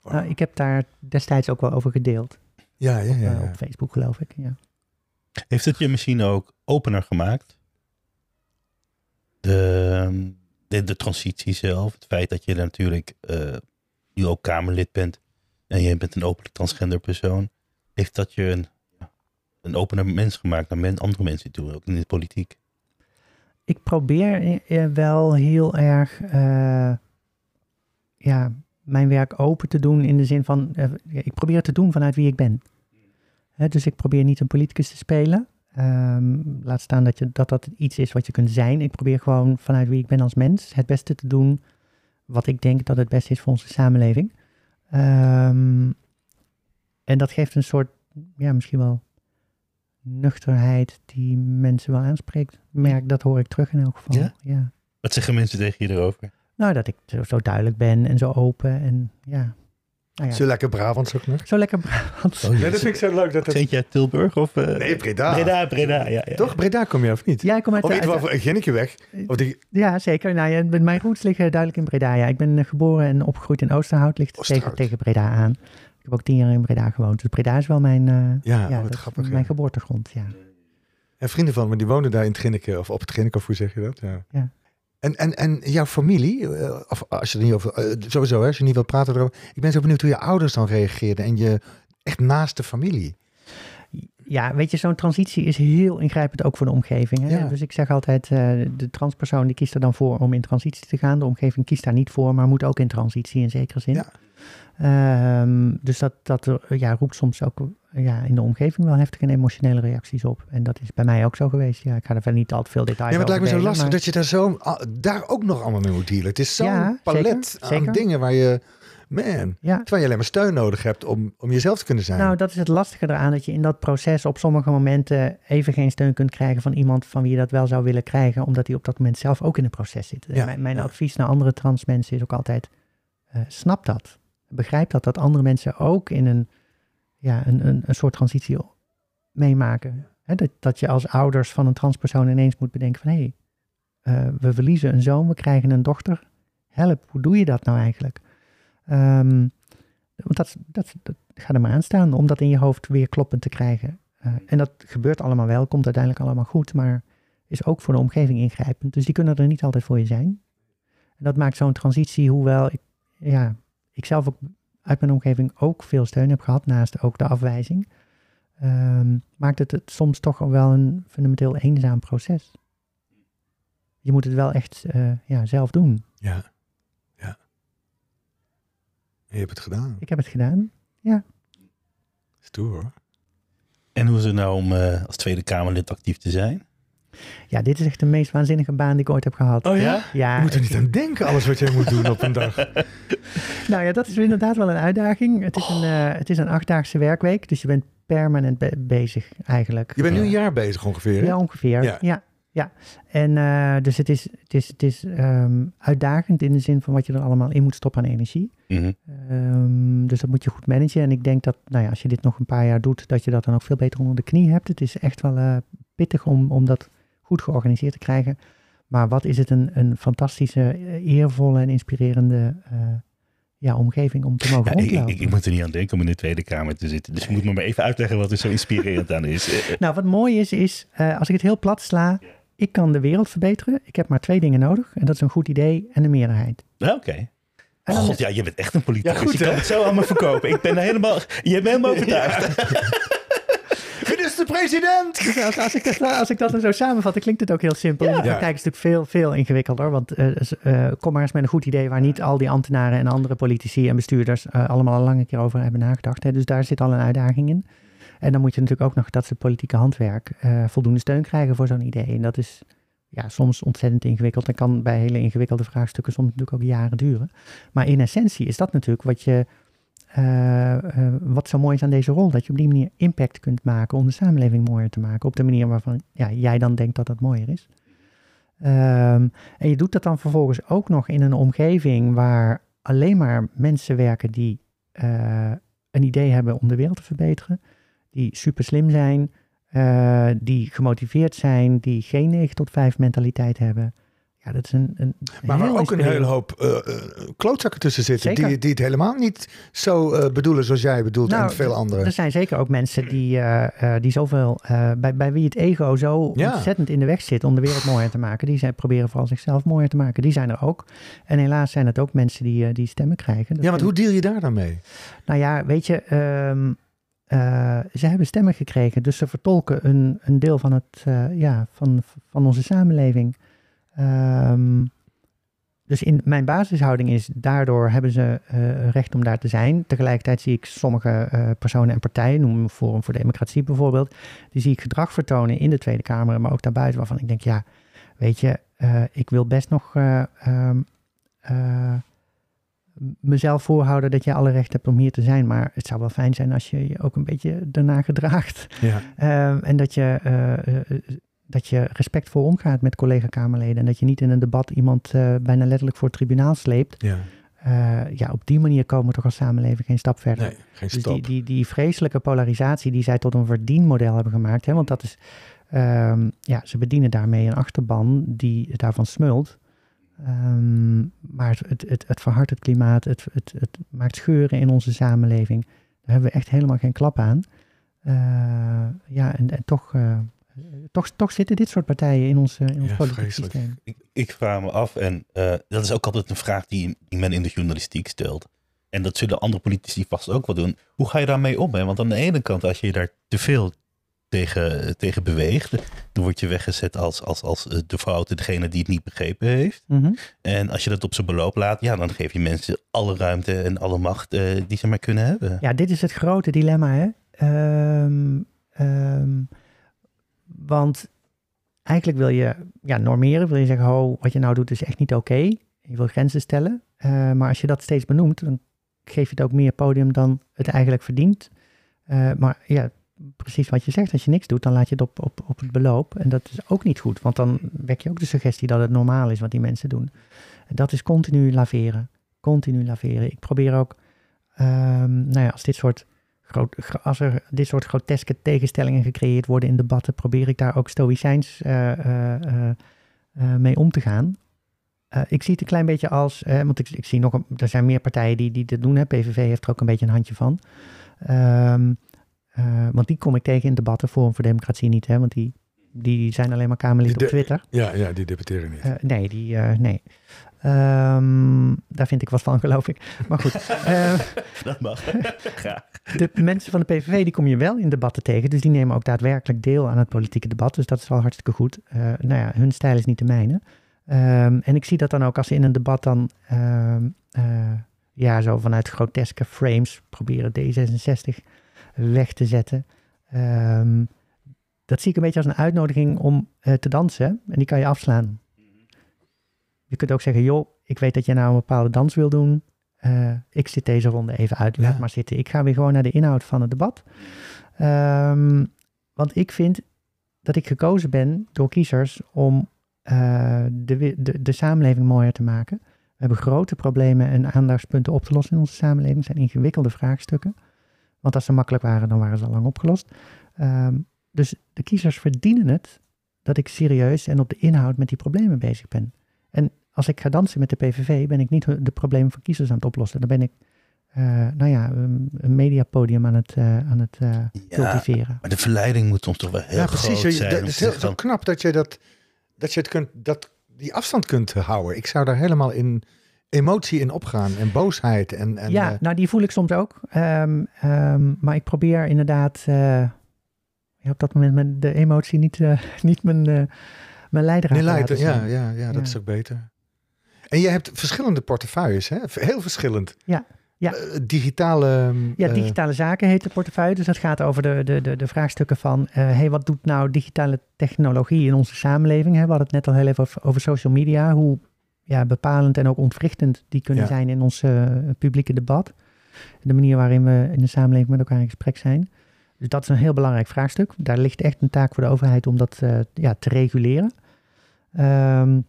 A: Wow.
C: Nou, ik heb daar destijds ook wel over gedeeld.
A: ja, ja, ja.
C: eh,
A: ja.
C: op Facebook geloof ik. Ja.
B: Heeft het je misschien ook opener gemaakt? De, de, de transitie zelf, het feit dat je natuurlijk eh, nu ook Kamerlid bent en je bent een openlijk transgender persoon, heeft dat je een, ja, een opener mens gemaakt naar men, andere mensen toe, ook in de politiek?
C: Ik probeer eh, eh, wel heel erg eh, ja, mijn werk open te doen in de zin van, ik probeer het te doen vanuit wie ik ben. Dus ik probeer niet een politicus te spelen. Ehm, laat staan dat, je, dat dat iets is wat je kunt zijn. Ik probeer gewoon vanuit wie ik ben als mens het beste te doen wat ik denk dat het beste is voor onze samenleving. Ehm, en dat geeft een soort, ja, misschien wel nuchterheid die mensen wel aanspreekt. Merk, dat hoor ik terug in elk geval.
B: Ja?
C: ja.
B: Wat zeggen mensen tegen je erover?
C: Nou, dat ik zo, zo duidelijk ben en zo open en ja. Nou ja,
A: Zo lekker Brabants ook nog.
C: zo lekker Brabants.
B: Oh,
A: Ja, dat vind ik zo leuk. Dat het...
B: Zit je uit Tilburg of... eh,
A: Nee, Breda.
B: Breda, Breda, ja. ja.
A: Toch? Breda kom je of niet?
C: Ja, ik kom uit,
A: Of in ieder geval weg. Of die...
C: Ja, zeker. Nou, ja, mijn roots liggen duidelijk in Breda. Ja. Ik ben eh, geboren en opgegroeid in Oosterhout. Ligt tegen, tegen Breda aan. Ik heb ook tien jaar in Breda gewoond. Dus Breda is wel mijn, eh,
A: Ja, oh,
C: ja,
A: grappig.
C: mijn
A: ja.
C: geboortegrond. Ja.
A: En vrienden van me, die wonen daar in het Ginneke, of op het Ginneke, of hoe zeg je dat? Ja.
C: Ja.
A: En, en, en jouw familie, eh, of als je er niet over, eh, sowieso, hè, als je niet wilt praten erover. Ik ben zo benieuwd hoe je ouders dan reageerden en je echt naast de familie.
C: Ja, weet je, zo'n transitie is heel ingrijpend ook voor de omgeving. Hè?
A: Ja.
C: Dus ik zeg altijd, de transpersoon die kiest er dan voor om in transitie te gaan. De omgeving kiest daar niet voor, maar moet ook in transitie in zekere zin.
A: Ja.
C: Ehm, dus dat, dat er, ja, roept soms ook ja, in de omgeving wel heftige en emotionele reacties op. En dat is bij mij ook zo geweest. Ja, ik ga er verder niet al te veel details
A: Ja, maar het lijkt me zo
C: over
A: lastig dat je daar, zo, ah, daar ook nog allemaal mee moet dealen. Het is zo'n
C: Ja,
A: palet
C: zeker,
A: aan
C: zeker.
A: dingen waar je, man,
C: Ja,
A: terwijl je alleen maar steun nodig hebt om, om jezelf te kunnen zijn.
C: Nou, dat is het lastige eraan, dat je in dat proces op sommige momenten even geen steun kunt krijgen van iemand van wie je dat wel zou willen krijgen, omdat hij op dat moment zelf ook in het proces zit.
A: Ja,
C: mijn advies naar andere trans mensen is ook altijd, eh, snap dat. Begrijp dat, dat andere mensen ook in een, ja, een, een, een soort transitie meemaken. Dat, dat je als ouders van een transpersoon ineens moet bedenken van, hé, hey, eh, we verliezen een zoon, we krijgen een dochter. Help, hoe doe je dat nou eigenlijk? Ehm, want dat, dat, dat ga er maar aan staan om dat in je hoofd weer kloppend te krijgen. Eh, en dat gebeurt allemaal wel, komt uiteindelijk allemaal goed, maar is ook voor de omgeving ingrijpend. Dus die kunnen er niet altijd voor je zijn. En dat maakt zo'n transitie, hoewel ik, ja, ik zelf ook uit mijn omgeving ook veel steun heb gehad, naast ook de afwijzing, ehm, maakt het, het soms toch wel een fundamenteel eenzaam proces. Je moet het wel echt eh, ja, zelf doen.
A: Ja, ja. En je hebt het gedaan.
C: Ik heb het gedaan.
A: Stoer hoor.
B: En hoe is het nou om eh, als Tweede Kamerlid actief te zijn?
C: Ja, dit is echt de meest waanzinnige baan die ik ooit heb gehad.
A: Oh ja?
C: Ja,
A: Je moet er niet aan denken, alles wat jij moet doen op een dag.
C: nou ja, dat is inderdaad wel een uitdaging. Het is een, eh, het is een achtdaagse werkweek, dus je bent permanent be- bezig eigenlijk.
A: Je bent nu een jaar bezig ongeveer, hè?
C: Ja, ongeveer.
A: Ja.
C: Ja. ja, En eh, dus het is, het is, het is ehm, uitdagend in de zin van wat je er allemaal in moet stoppen aan energie.
B: Mhm.
C: Ehm, dus dat moet je goed managen. En ik denk dat, nou ja, als je dit nog een paar jaar doet, dat je dat dan ook veel beter onder de knie hebt. Het is echt wel eh, pittig om, om dat goed georganiseerd te krijgen. Maar wat is het een, een fantastische, eh, eervolle en inspirerende eh, ja, omgeving om te mogen
B: Ja, ik, ik,
C: rondlopen.
B: ik moet er niet aan denken om in de Tweede Kamer te zitten. Dus je moet me maar even uitleggen wat er zo inspirerend aan is.
C: Nou, wat mooi is, is eh, als ik het heel plat sla, ik kan de wereld verbeteren. Ik heb maar twee dingen nodig. En dat is een goed idee en een meerderheid.
B: nou, Oké.
C: En dan-
B: God, ja, je bent echt een politicus.
A: Ja, goed,
B: je kan het zo allemaal verkopen. Ik ben helemaal, je hebt me helemaal overtuigd.
C: Dus als, als, ik dat, als ik dat dan zo samenvat, dan klinkt het ook heel simpel. In de
A: Ja.
C: praktijk is het natuurlijk veel, veel ingewikkelder. Want eh, kom maar eens met een goed idee waar niet al die ambtenaren en andere politici en bestuurders eh, allemaal al lang een keer over hebben nagedacht. Hè. Dus daar zit al een uitdaging in. En dan moet je natuurlijk ook nog dat ze politieke handwerk voldoende steun krijgen voor zo'n idee. En dat is ja, soms ontzettend ingewikkeld en kan bij hele ingewikkelde vraagstukken soms natuurlijk ook jaren duren. Maar in essentie is dat natuurlijk wat je eh, eh, wat zo mooi is aan deze rol, dat je op die manier impact kunt maken om de samenleving mooier te maken. Op de manier waarvan ja, jij dan denkt dat dat mooier is. Ehm, en je doet dat dan vervolgens ook nog in een omgeving waar alleen maar mensen werken die eh, een idee hebben om de wereld te verbeteren. Die super slim zijn, die gemotiveerd zijn, die geen 9 tot 5 mentaliteit hebben. Ja, dat is een. een
A: Maar waar ook een hele hoop eh, eh, klootzakken tussen zitten.
C: Zeker.
A: Die, die het helemaal niet zo eh, bedoelen zoals jij bedoelt
C: Nou,
A: en veel anderen.
C: Er zijn zeker ook mensen die, die zoveel, bij, bij wie het ego zo
A: Ja.
C: ontzettend in de weg zit om de wereld mooier te maken. Die zijn, proberen vooral zichzelf mooier te maken. Die zijn er ook. En helaas zijn het ook mensen die, die stemmen krijgen. Dat
A: ja, want hoe deal je daar dan mee?
C: Nou ja, weet je, ehm, eh, ze hebben stemmen gekregen. Dus ze vertolken een, een deel van, het, ja, van, van onze samenleving. Ehm, dus in mijn basishouding is, daardoor hebben ze eh, recht om daar te zijn. Tegelijkertijd zie ik sommige eh, personen en partijen, noem Forum voor Democratie bijvoorbeeld, die zie ik gedrag vertonen in de Tweede Kamer, maar ook daarbuiten, waarvan ik denk, ja, weet je, eh, ik wil best nog eh, ehm, eh, mezelf voorhouden dat jij alle recht hebt om hier te zijn, maar het zou wel fijn zijn als je je ook een beetje daarna gedraagt.
A: Ja.
C: Ehm, en dat je, dat je respectvol omgaat met collega-Kamerleden. En dat je niet in een debat iemand eh, bijna letterlijk voor het tribunaal sleept.
A: ja.
C: Eh, ja, op die manier komen we toch als samenleving geen stap verder.
A: Nee, geen
C: dus die, die, die vreselijke polarisatie die zij tot een verdienmodel hebben gemaakt. Hè, want dat is, ehm, ja, ze bedienen daarmee een achterban die daarvan smult. Ehm, maar het, het, het, verhardt het klimaat, het, het, het maakt scheuren in onze samenleving. Daar hebben we echt helemaal geen klap aan. Eh, ja, en, en toch, toch, toch zitten dit soort partijen in ons, eh, in ons
A: Ja,
C: politiek
A: vreselijk.
C: systeem.
B: Ik, ik vraag me af, en eh, dat is ook altijd een vraag die, die men in de journalistiek stelt. En dat zullen andere politici vast ook wel doen. Hoe ga je daarmee om? Hè? Want aan de ene kant, als je daar te veel tegen, tegen beweegt, dan word je weggezet als, als, als eh, de foute, degene die het niet begrepen heeft.
C: Mhm.
B: En als je dat op zijn beloop laat, ja, dan geef je mensen alle ruimte en alle macht eh, die ze maar kunnen hebben.
C: Ja, dit is het grote dilemma, hè. Ehm, ehm, want eigenlijk wil je ja, normeren, wil je zeggen, ho, wat je nou doet is echt niet oké. Je wil grenzen stellen. Eh, maar als je dat steeds benoemt, dan geef je het ook meer podium dan het eigenlijk verdient. Eh, maar ja, precies wat je zegt, als je niks doet, dan laat je het op, op, op het beloop. En dat is ook niet goed, want dan wek je ook de suggestie dat het normaal is wat die mensen doen. En dat is continu laveren. Continu laveren. Ik probeer ook, ehm, nou ja, als dit soort groot, als er dit soort groteske tegenstellingen gecreëerd worden in debatten, probeer ik daar ook stoïcijns eh, eh, eh, mee om te gaan. Ik zie het een klein beetje als, eh, want ik, ik zie nog, een, er zijn meer partijen die, die dit doen. Hè. PVV heeft er ook een beetje een handje van. Ehm, eh, want die kom ik tegen in debatten, Forum voor Democratie niet, hè, want die, die zijn alleen maar Kamerlid op Twitter.
A: Ja, ja, die debatteren niet.
C: Nee, die, nee. Ehm, daar vind ik wat van, geloof ik. Maar goed, eh,
B: Dat mag. Graag.
C: de mensen van de PVV die kom je wel in debatten tegen. Dus die nemen ook daadwerkelijk deel aan het politieke debat. Dus dat is wel hartstikke goed. Eh, nou ja, hun stijl is niet de mijne. Ehm, en ik zie dat dan ook als ze in een debat dan... ehm, eh, ja, zo vanuit groteske frames proberen D66 weg te zetten. Dat zie ik een beetje als een uitnodiging om te dansen. En die kan je afslaan. Je kunt ook zeggen, joh, ik weet dat je nou een bepaalde dans wil doen. Eh, ik zit deze ronde even uit, laat
A: Ja.
C: maar zitten. Ik ga weer gewoon naar de inhoud van het debat. Ehm, want ik vind dat ik gekozen ben door kiezers om eh, de, de, de samenleving mooier te maken. We hebben grote problemen en aandachtspunten op te lossen in onze samenleving. Het zijn ingewikkelde vraagstukken. Want als ze makkelijk waren, dan waren ze al lang opgelost. Ehm, dus de kiezers verdienen het dat ik serieus en op de inhoud met die problemen bezig ben. En als ik ga dansen met de PVV, ben ik niet de problemen van kiezers aan het oplossen. Dan ben ik, eh, nou ja, een, een mediapodium aan het, eh, aan het eh,
B: Ja,
C: cultiveren.
B: maar de verleiding moet soms toch wel heel
A: ja,
B: groot
A: precies. Je-
B: zijn. om
A: is heel knap dat je, dat, dat je het kunt, dat, die afstand kunt houden. Ik zou daar helemaal in emotie in opgaan en boosheid. En, en,
C: ja, nou die voel ik soms ook. Ehm, ehm, maar ik probeer inderdaad eh, ja, op dat moment de emotie niet, eh, niet mijn, eh mijn leidraad
A: nee,
C: laten
A: ja, ja, ja, dat
C: Ja.
A: is ook beter. En je hebt verschillende portefeuilles, hè? heel verschillend.
C: Ja, ja.
A: Eh, digitale.
C: Ja,
A: eh,
C: digitale zaken heet de portefeuille. Dus dat gaat over de, de, de, de vraagstukken van... eh hey, wat doet nou digitale technologie in onze samenleving? Hè? We hadden het net al heel even over, over social media. Hoe ja, bepalend en ook ontwrichtend die kunnen
A: Ja.
C: zijn in ons publieke debat. De manier waarin we in de samenleving met elkaar in gesprek zijn. Dus dat is een heel belangrijk vraagstuk. Daar ligt echt een taak voor de overheid om dat eh, ja, te reguleren. Ehm,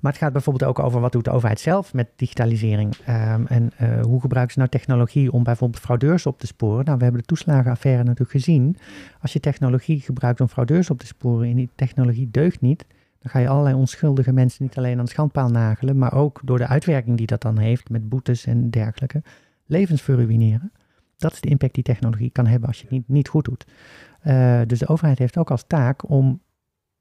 C: maar het gaat bijvoorbeeld ook over wat doet de overheid zelf met digitalisering. Ehm, en eh, hoe gebruiken ze nou technologie om bijvoorbeeld fraudeurs op te sporen. Nou, we hebben de toeslagenaffaire natuurlijk gezien. Als je technologie gebruikt om fraudeurs op te sporen en die technologie deugt niet, dan ga je allerlei onschuldige mensen niet alleen aan de schandpaal nagelen, maar ook door de uitwerking die dat dan heeft met boetes en dergelijke, levens verruineren. Dat is de impact die technologie kan hebben als je het niet, niet goed doet. Eh, dus de overheid heeft ook als taak om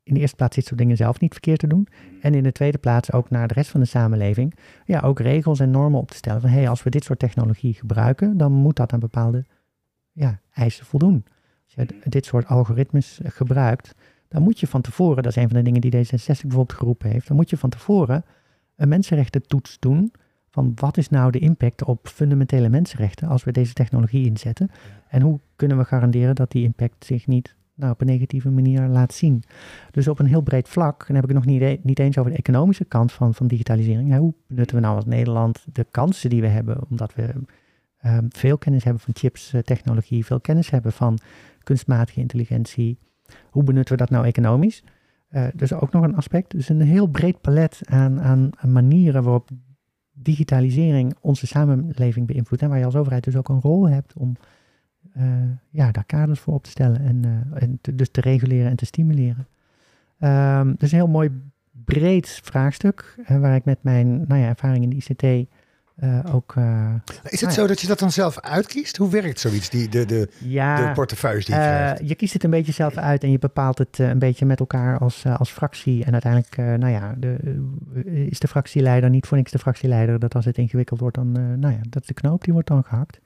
C: in de eerste plaats dit soort dingen zelf niet verkeerd te doen. En in de tweede plaats ook naar de rest van de samenleving. Ja, ook regels en normen op te stellen. Van hey, als we dit soort technologie gebruiken, dan moet dat aan bepaalde ja, eisen voldoen. Als je dit soort algoritmes eh, gebruikt, dan moet je van tevoren, dat is een van de dingen die D66 bijvoorbeeld geroepen heeft, dan moet je van tevoren een mensenrechtentoets doen van wat is nou de impact op fundamentele mensenrechten als we deze technologie inzetten. En hoe kunnen we garanderen dat die impact zich niet nou, op een negatieve manier laat zien. Dus op een heel breed vlak, en dan heb ik het nog niet, e- niet eens over de economische kant van, van digitalisering. Hoe benutten we nou als Nederland de kansen die we hebben, omdat we ehm, veel kennis hebben van chips, eh, technologie, veel kennis hebben van kunstmatige intelligentie. Hoe benutten we dat nou economisch? Eh dus ook nog een aspect. Dus een heel breed palet aan, aan, aan manieren waarop digitalisering onze samenleving beïnvloedt. En waar je als overheid dus ook een rol hebt om eh, ja, daar kaders voor op te stellen en, eh, en dus te reguleren en te stimuleren. Ehm, dus een heel mooi breed vraagstuk, eh, waar ik met mijn nou ja, ervaring in de ICT eh, ook... eh,
A: Is het
C: Ah,
A: zo dat je dat dan zelf uitkiest? Hoe werkt zoiets, die, de, de,
C: ja,
A: de portefeuilles die je krijgt?
C: je kiest het een beetje zelf uit en je bepaalt het een beetje met elkaar als, als fractie. En uiteindelijk, nou ja, de, is de fractieleider niet voor niks de fractieleider. Dat als het ingewikkeld wordt, dan, nou ja, dat is de knoop, die wordt dan gehakt.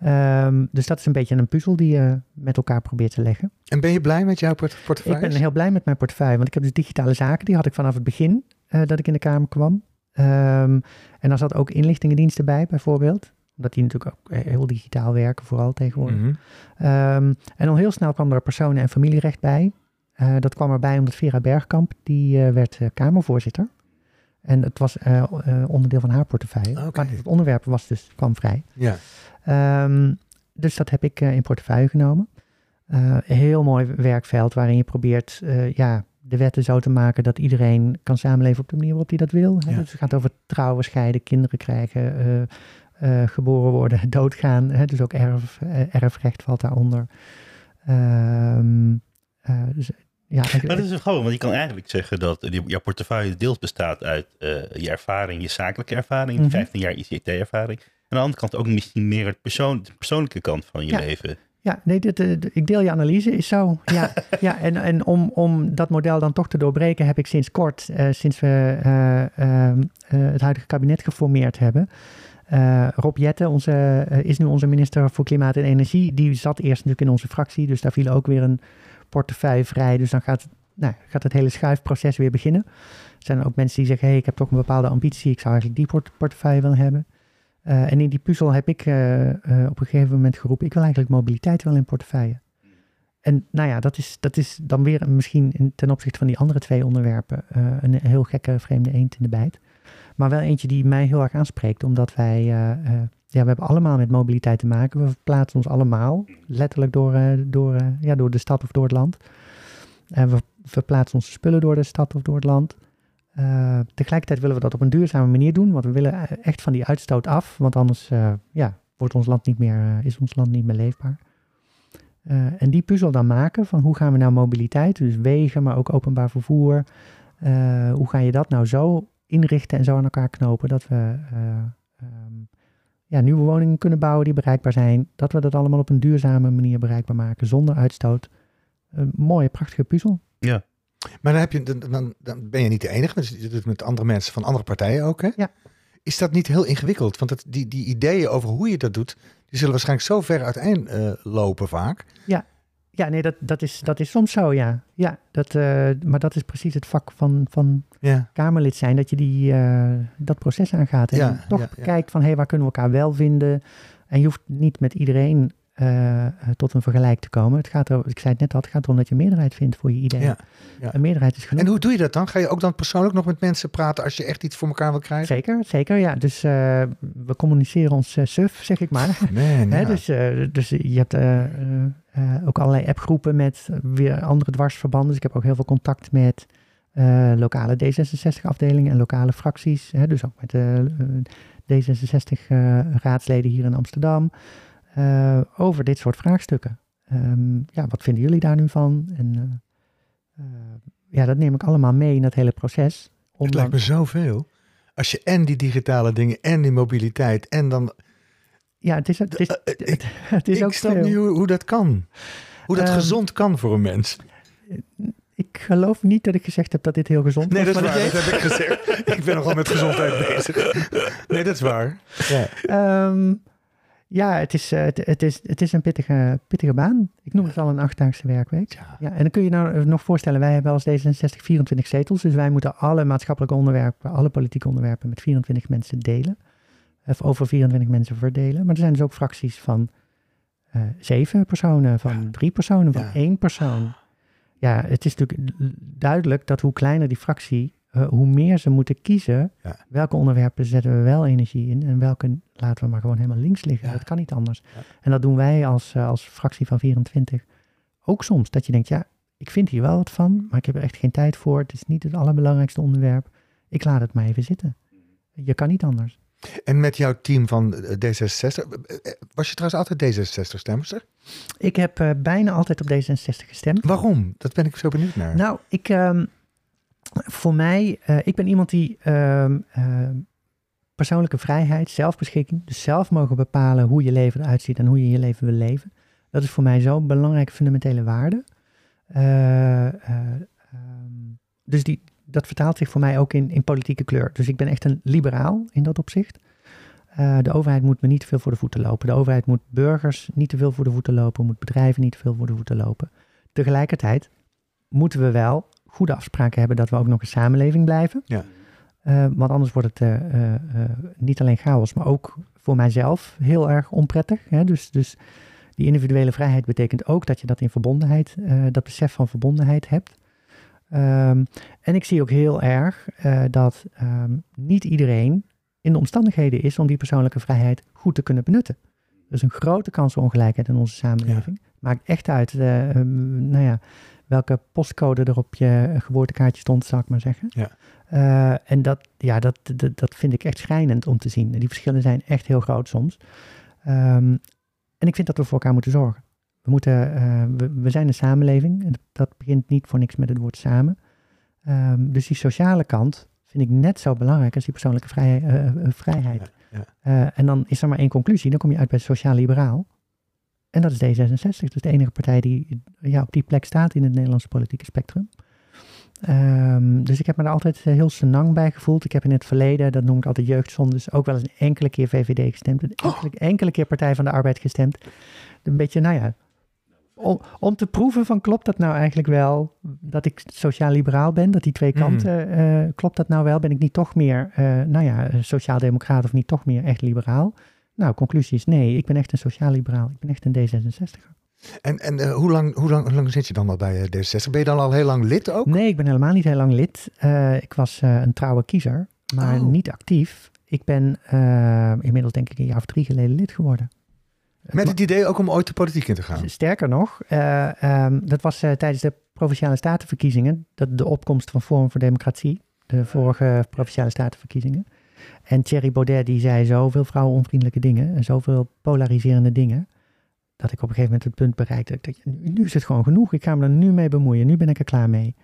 C: Ehm, dus dat is een beetje een puzzel die je met elkaar probeert te leggen.
A: En ben je blij met jouw port-
C: Ik
A: portefeuille?
C: ben heel blij met mijn portefeuille, want ik heb dus digitale zaken. Die had ik vanaf het begin dat ik in de Kamer kwam. Ehm, en daar zat ook inlichtingendiensten bij, bijvoorbeeld. Omdat die natuurlijk ook eh, heel digitaal werken, vooral tegenwoordig.
A: Mhm.
C: Ehm, en al heel snel kwam er personen- en familierecht bij. Eh, dat kwam erbij omdat Vera Bergkamp, die eh, werd Kamervoorzitter. En het was onderdeel van haar portefeuille. Maar het onderwerp was dus, kwam vrij.
A: Ja.
C: Ehm, dus dat heb ik in portefeuille genomen. Heel mooi werkveld waarin je probeert ja, de wetten zo te maken dat iedereen kan samenleven op de manier waarop hij dat wil. Hè.
A: Ja.
C: Dus het gaat over trouwen, scheiden, kinderen krijgen, eh, eh, geboren worden, doodgaan. Hè. Dus ook erf, eh, erfrecht valt daaronder. Ehm, eh, dus, ja, ik-
B: Maar dat is wel grappig, want je kan eigenlijk zeggen dat die- jouw portefeuille deels bestaat uit je ervaring, je zakelijke ervaring,
C: Mhm.
B: 15 jaar ICT-ervaring. En aan de andere kant ook misschien meer het persoon, de persoonlijke kant van je
C: Ja.
B: leven.
C: Ja, nee, dit, eh, ik deel je analyse, is zo. Ja, ja en, en om, om dat model dan toch te doorbreken, heb ik sinds kort, eh, sinds we eh, ehm, eh, het huidige kabinet geformeerd hebben. Rob Jetten onze, is nu onze minister voor Klimaat en Energie. Die zat eerst natuurlijk in onze fractie, dus daar viel ook weer een portefeuille vrij. Dus dan gaat, nou, gaat het hele schuifproces weer beginnen. Er zijn ook mensen die zeggen, hey, ik heb toch een bepaalde ambitie, ik zou eigenlijk die port- portefeuille willen hebben. Eh, en in die puzzel heb ik eh, eh, op een gegeven moment geroepen, ik wil eigenlijk mobiliteit wel in portefeuille. en nou ja, dat is, dat is dan weer misschien in, ten opzichte van die andere twee onderwerpen een heel gekke vreemde eend in de bijt. Maar wel eentje die mij heel erg aanspreekt, omdat wij, ja, we hebben allemaal met mobiliteit te maken. We verplaatsen ons allemaal letterlijk door, door, ja, door de stad of door het land. En we verplaatsen onze spullen door de stad of door het land. Eh, tegelijkertijd willen we dat op een duurzame manier doen, want we willen eh, echt van die uitstoot af, want anders eh, ja, wordt ons land niet meer, is ons land niet meer leefbaar. En die puzzel dan maken van hoe gaan we nou mobiliteit, dus wegen, maar ook openbaar vervoer, hoe ga je dat nou zo inrichten en zo aan elkaar knopen dat we eh, ehm, ja, nieuwe woningen kunnen bouwen die bereikbaar zijn, dat we dat allemaal op een duurzame manier bereikbaar maken, zonder uitstoot. Een mooie, prachtige puzzel.
A: Maar dan, heb je, dan, dan, ben je niet de enige. Dus je doet het met andere mensen van andere partijen ook. Hè?
C: Ja.
A: Is dat niet heel ingewikkeld? Want het, die, die ideeën over hoe je dat doet, die zullen waarschijnlijk zo ver uiteen eh, lopen vaak.
C: Ja, nee, dat, dat, is, dat is soms zo, ja. ja dat, eh, maar dat is precies het vak van, van
A: Ja.
C: Kamerlid zijn, dat je die, eh, dat proces aangaat. En
A: Ja,
C: toch
A: ja, ja.
C: kijkt van, hé, waar kunnen we elkaar wel vinden? En je hoeft niet met iedereen eh, eh, tot een vergelijk te komen. Het gaat er, ik zei het net al, het gaat erom dat je meerderheid vindt voor je idee.
A: Ja, ja.
C: Een meerderheid is genoeg.
A: En hoe doe je dat dan? Ga je ook dan persoonlijk nog met mensen praten als je echt iets voor elkaar wil krijgen?
C: Zeker, zeker, ja. Dus eh, we communiceren ons suf, zeg ik maar.
A: Man,
C: Hè,
A: ja.
C: dus, dus je hebt ook allerlei appgroepen met weer andere dwarsverbanden. Dus ik heb ook heel veel contact met lokale D66-afdelingen en lokale fracties. Hè, dus ook met de D66-raadsleden hier in Amsterdam. Eh, over dit soort vraagstukken. Ehm, ja, wat vinden jullie daar nu van? En eh, eh, ja, dat neem ik allemaal mee in dat hele proces.
A: Het lijkt me zoveel. Als je en die digitale dingen en die mobiliteit en dan...
C: ja, het is, het is, het, is
A: ik
C: ook
A: snap
C: veel.
A: niet hoe, hoe dat kan. Hoe dat
C: Ehm,
A: gezond kan voor een mens.
C: Ik geloof niet dat ik gezegd heb dat dit heel gezond
A: Nee,
C: was.
A: dat is waar. Dat heb ik gezegd. Ik ben nogal met gezondheid bezig. Nee, dat is waar. Ja.
C: Ehm, ja, het is, eh, het, het is, het is een pittige, pittige baan. Ik noem het al een achtdaagse werkweek.
A: Ja.
C: Ja, en dan kun je nou eh, nog voorstellen, wij hebben als D66 24 zetels. Dus wij moeten alle maatschappelijke onderwerpen, alle politieke onderwerpen met 24 mensen delen. Of over 24 mensen verdelen. Maar er zijn dus ook fracties van eh, zeven personen, van
A: Ja.
C: drie personen, van
A: Ja.
C: één persoon. Ja, het is natuurlijk duidelijk dat hoe kleiner die fractie, eh, hoe meer ze moeten kiezen.
A: Ja.
C: Welke onderwerpen zetten we wel energie in en welke laten we maar gewoon helemaal links liggen.
A: Ja.
C: Dat kan niet anders.
A: Ja.
C: En dat doen wij als, eh, als fractie van 24 ook soms. Dat je denkt, ja, ik vind hier wel wat van, maar ik heb er echt geen tijd voor. Het is niet het allerbelangrijkste onderwerp. Ik laat het maar even zitten. Je kan niet anders.
A: En met jouw team van eh, D66, eh, eh, was je trouwens altijd D66-stemster?
C: Ik heb bijna altijd op D66 gestemd.
A: Waarom? Dat ben ik zo benieuwd naar.
C: Nou, ik, ehm, voor mij, eh, ik ben iemand die ehm, ehm, persoonlijke vrijheid, zelfbeschikking, dus zelf mogen bepalen hoe je leven eruit ziet en hoe je je leven wil leven. Dat is voor mij zo'n belangrijke fundamentele waarde. Eh, eh, ehm, dus die, dat vertaalt zich voor mij ook in, in politieke kleur. Dus ik ben echt een liberaal in dat opzicht. De overheid moet me niet te veel voor de voeten lopen. De overheid moet burgers niet te veel voor de voeten lopen, moet bedrijven niet te veel voor de voeten lopen. Tegelijkertijd moeten we wel goede afspraken hebben dat we ook nog een samenleving blijven.
A: Ja.
C: Eh, want anders wordt het eh, eh, niet alleen chaos, maar ook voor mijzelf heel erg onprettig. Hè? Dus, dus die individuele vrijheid betekent ook dat je dat in verbondenheid, dat besef van verbondenheid hebt. Ehm, en ik zie ook heel erg dat ehm, niet iedereen in de omstandigheden is om die persoonlijke vrijheid goed te kunnen benutten. Er is een grote kansenongelijkheid in onze samenleving. Maakt echt uit, eh, ehm, nou ja, welke postcode er op je geboortekaartje stond, zal ik maar zeggen.
A: Ja.
C: Eh, en dat, ja, dat, dat, dat vind ik echt schrijnend om te zien. Die verschillen zijn echt heel groot soms. Ehm, en ik vind dat we voor elkaar moeten zorgen. We, moeten, eh, we, we zijn een samenleving en dat begint niet voor niks met het woord samen. Ehm, dus die sociale kant vind ik net zo belangrijk als die persoonlijke vrij, eh, vrijheid.
A: Ja, ja.
C: En dan is er maar één conclusie. Dan kom je uit bij sociaal-liberaal. En dat is D66. Dat is de enige partij die ja, op die plek staat in het Nederlandse politieke spectrum. Ehm, dus ik heb me daar altijd eh, heel senang bij gevoeld. Ik heb in het verleden, dat noem ik altijd jeugdzondes, ook wel eens een enkele keer VVD gestemd. Een enkele, enkele keer Partij van de Arbeid gestemd. Een beetje, nou ja, om, om te proeven van klopt dat nou eigenlijk wel, dat ik sociaal-liberaal ben, dat die twee
A: Mhm.
C: kanten, eh, klopt dat nou wel? Ben ik niet toch meer, eh, nou ja, sociaal-democraat of niet toch meer echt liberaal? Nou, conclusie is nee, ik ben echt een sociaal-liberaal. Ik ben echt een D66.
A: En, en eh, hoe, lang, hoe, lang, hoe lang zit je dan al bij eh, D66? Ben je dan al heel lang lid ook?
C: Nee, ik ben helemaal niet heel lang lid. Eh, ik was een trouwe kiezer, maar
A: Oh.
C: niet actief. Ik ben inmiddels denk ik een jaar of drie geleden lid geworden.
A: Met het idee ook om ooit de politiek in te gaan?
C: Sterker nog, eh, ehm, dat was tijdens de Provinciale Statenverkiezingen, dat de opkomst van Forum voor Democratie, de vorige Provinciale Statenverkiezingen. En Thierry Baudet die zei zoveel vrouwenonvriendelijke dingen en zoveel polariserende dingen, dat ik op een gegeven moment het punt bereikte, dat ik nu is het gewoon genoeg, ik ga me er nu mee bemoeien, nu ben ik er klaar mee.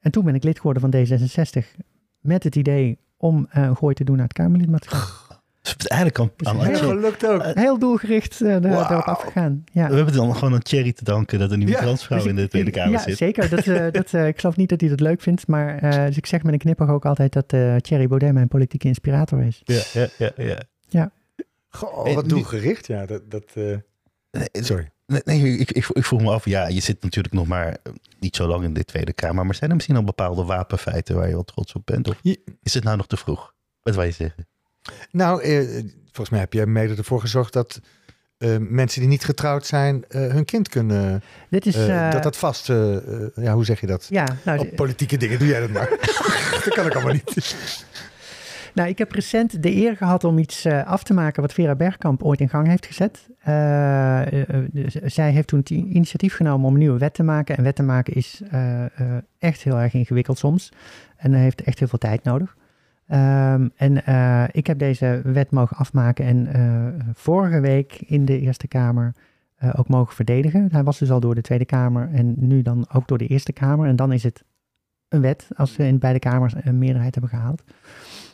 C: En toen ben ik lid geworden van D66 met het idee om een gooi te doen naar het Kamerlidmaatschap.
B: Dus eigenlijk aan, aan
C: Heel
A: Heel
B: Thierry-
A: gelukt ook.
C: Heel doelgericht eh, daar-
A: Wauw.
C: daarop afgegaan. Ja.
B: We hebben dan gewoon aan Thierry te danken dat er nu een
A: Ja,
B: transvrouw
C: Dus
B: in de
C: ik-
B: Tweede Kamer
C: ja,
B: zit.
C: zeker. Dat, eh, dat, eh, ik geloof niet dat hij dat leuk vindt. Maar eh, dus ik zeg met een knipoog ook altijd dat eh Thierry Baudet mijn politieke inspirator is.
B: Ja, ja, ja, ja.
A: Goh,
B: Eh,
A: wat doelgericht. Ja, dat... dat eh,
B: Nee,
A: Sorry.
B: Nee, nee ik, ik, ik vroeg me af, ja, je zit natuurlijk nog maar eh, niet zo lang in de Tweede Kamer, maar zijn er misschien al bepaalde wapenfeiten waar je wel trots op bent? Of is het nou nog te vroeg? Wat wil je zeggen?
A: Nou, eh, volgens mij heb jij mede ervoor gezorgd dat eh, mensen die niet getrouwd zijn eh, hun kind kunnen...
C: Dit is...
A: dat dat vast... ja, hoe zeg je dat?
C: ja, nou,
A: Op politieke dingen doe jij dat maar. dat kan ik allemaal niet.
C: nou, ik heb recent de eer gehad om iets af te maken wat Vera Bergkamp ooit in gang heeft gezet. Dus zij heeft toen het initiatief genomen om een nieuwe wet te maken. En wet te maken is echt heel erg ingewikkeld soms. En heeft echt heel veel tijd nodig. Ehm, en eh, ik heb deze wet mogen afmaken en eh, vorige week in de Eerste Kamer eh, ook mogen verdedigen. Hij was dus al door de Tweede Kamer en nu dan ook door de Eerste Kamer. En dan is het een wet als we in beide kamers een meerderheid hebben gehaald.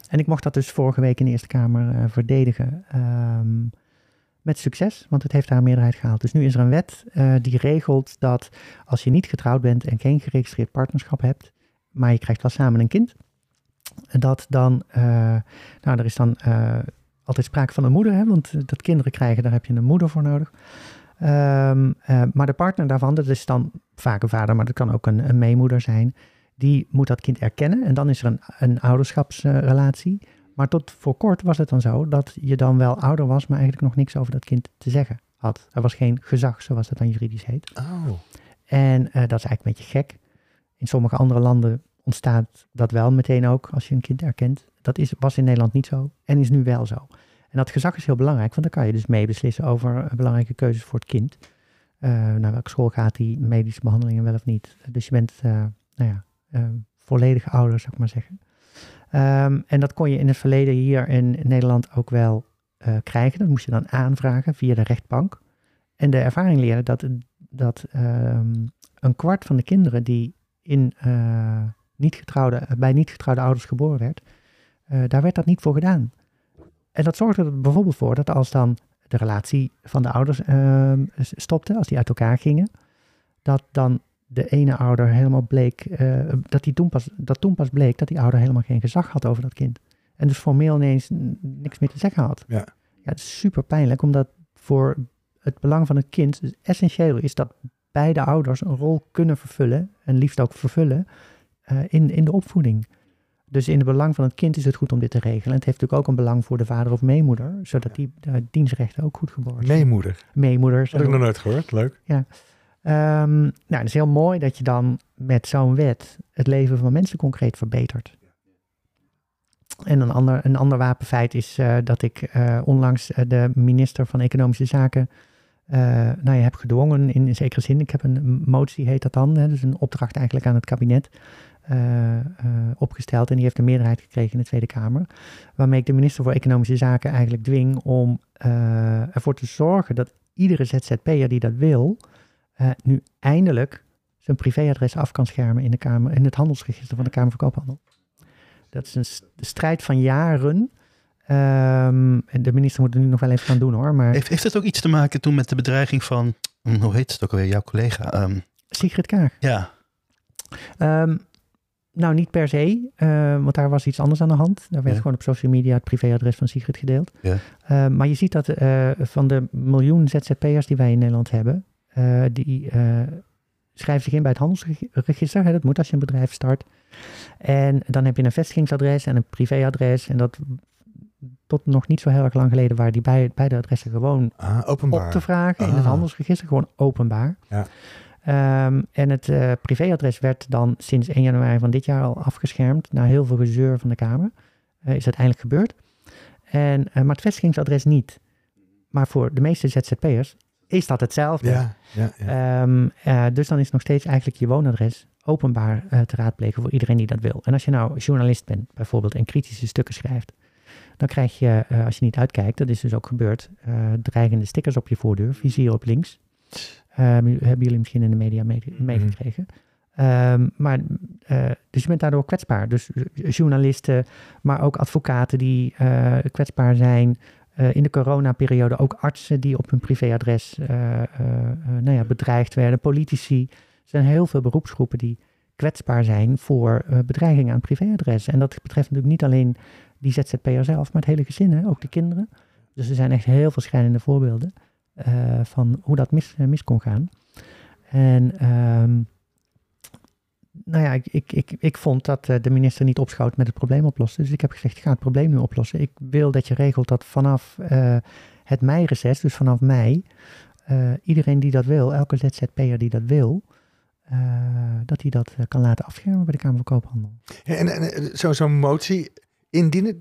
C: En ik mocht dat dus vorige week in de Eerste Kamer verdedigen. ehm, met succes, want het heeft daar een meerderheid gehaald. Dus nu is er een wet die regelt dat als je niet getrouwd bent en geen geregistreerd partnerschap hebt, maar je krijgt wel samen een kind, dat dan, eh, nou, er is dan eh, altijd sprake van een moeder, hè, want eh, dat kinderen krijgen, daar heb je een moeder voor nodig. Ehm, eh, maar de partner daarvan, dat is dan vaak een vader, maar dat kan ook een, een meemoeder zijn, die moet dat kind erkennen en dan is er een, een ouderschapsrelatie. Maar tot voor kort was het dan zo dat je dan wel ouder was, maar eigenlijk nog niks over dat kind te zeggen had. Er was geen gezag, zoals dat dan juridisch heet.
A: Oh.
C: En dat is eigenlijk een beetje gek. In sommige andere landen ontstaat dat wel meteen ook als je een kind erkent. Dat is, was in Nederland niet zo en is nu wel zo. En dat gezag is heel belangrijk, want dan kan je dus mee beslissen over eh, belangrijke keuzes voor het kind. Eh, naar welke school gaat die, medische behandelingen wel of niet. Dus je bent, eh, nou ja, eh, volledige ouder, zou ik maar zeggen. Ehm, en dat kon je in het verleden hier in Nederland ook wel krijgen. Dat moest je dan aanvragen via de rechtbank. En de ervaring leerde dat, dat ehm, een kwart van de kinderen die in, niet getrouwde, bij niet getrouwde ouders geboren werd, eh, daar werd dat niet voor gedaan. En dat zorgde er bijvoorbeeld voor dat als dan de relatie van de ouders ehm, stopte, als die uit elkaar gingen, dat dan de ene ouder helemaal bleek, eh, dat, die toen pas, dat toen pas bleek dat die ouder helemaal geen gezag had over dat kind. En dus formeel ineens niks meer te zeggen had.
A: Ja.
C: Ja, het is super pijnlijk, omdat voor het belang van het kind dus essentieel is dat beide ouders een rol kunnen vervullen, en liefst ook vervullen, eh, in, in de opvoeding. Dus in het belang van het kind is het goed om dit te regelen. En het heeft natuurlijk ook een belang voor de vader of meemoeder, zodat die uh, dienstrechten ook goed geborgd zijn.
A: Meemoeder.
C: Meemoeders.
A: Dat heb ik nog nooit gehoord. Leuk.
C: Ehm, nou, het is heel mooi dat je dan met zo'n wet het leven van mensen concreet verbetert. En een ander, een ander wapenfeit is eh, dat ik eh, onlangs eh, de minister van Economische Zaken eh, nou, je heb gedwongen in, in zekere zin. Ik heb een motie, heet dat dan, hè, dus een opdracht eigenlijk aan het kabinet eh, uh, opgesteld. En die heeft een meerderheid gekregen in de Tweede Kamer. Waarmee ik de minister voor Economische Zaken eigenlijk dwing om uh, ervoor te zorgen dat iedere ZZP'er die dat wil, nu eindelijk zijn privéadres af kan schermen in, de kamer, in het handelsregister van de Kamer van Koophandel. Dat is een st strijd van jaren. Um, en de minister moet er nu nog wel even gaan doen hoor. Maar...
B: Heeft, heeft het ook iets te maken toen met de bedreiging van, hoe heet het ook alweer, jouw collega? Um,
C: Sigrid Kaag.
B: Ja.
C: Um, nou, niet per se, uh, want daar was iets anders aan de hand. Daar werd ja. gewoon op social media het privéadres van Sigrid gedeeld.
B: Ja.
C: Uh, maar je ziet dat uh, van de miljoen ZZP'ers die wij in Nederland hebben, die schrijven zich in bij het handelsregister. Hè, dat moet als je een bedrijf start. En dan heb je een vestigingsadres en een privéadres. En dat tot nog niet zo heel erg lang geleden waren die bij, beide adressen gewoon
A: Ah, openbaar.
C: op te vragen in het
A: Ah.
C: handelsregister, gewoon openbaar.
A: Ja.
C: Ehm, en het eh, privéadres werd dan sinds 1 januari van dit jaar al afgeschermd. Na heel veel gezeur van de Kamer eh, is uiteindelijk gebeurd. En, eh, maar het vestigingsadres niet. Maar voor de meeste ZZP'ers is dat hetzelfde.
A: Ja, ja, ja.
C: Ehm, eh, dus dan is nog steeds eigenlijk je woonadres openbaar te raadplegen voor iedereen die dat wil. En als je nou journalist bent bijvoorbeeld en kritische stukken schrijft, dan krijg je, als je niet uitkijkt, dat is dus ook gebeurd, dreigende stickers op je voordeur, vizier op links. Ehm, hebben jullie misschien in de media mee- meegekregen. Ehm, maar, eh, dus je bent daardoor kwetsbaar. Dus eh, journalisten, maar ook advocaten die eh, kwetsbaar zijn. In de coronaperiode ook artsen die op hun privéadres nou ja, bedreigd werden. Politici. Er zijn heel veel beroepsgroepen die kwetsbaar zijn voor eh, bedreiging aan het privéadres. En dat betreft natuurlijk niet alleen die ZZP'er zelf, maar het hele gezin, hè? ook de kinderen. Dus er zijn echt heel veel schrijnende voorbeelden van hoe dat mis, eh, mis kon gaan. En ehm, nou ja, ik, ik, ik, ik vond dat eh, de minister niet opschoot met het probleem oplossen. Dus ik heb gezegd, ga het probleem nu oplossen. Ik wil dat je regelt dat vanaf eh, het meireces, dus vanaf mei, eh, iedereen die dat wil, elke ZZP'er die dat wil, eh, dat hij dat eh, kan laten afschermen bij de Kamer van Koophandel.
A: En, en en zo- zo'n motie indienen.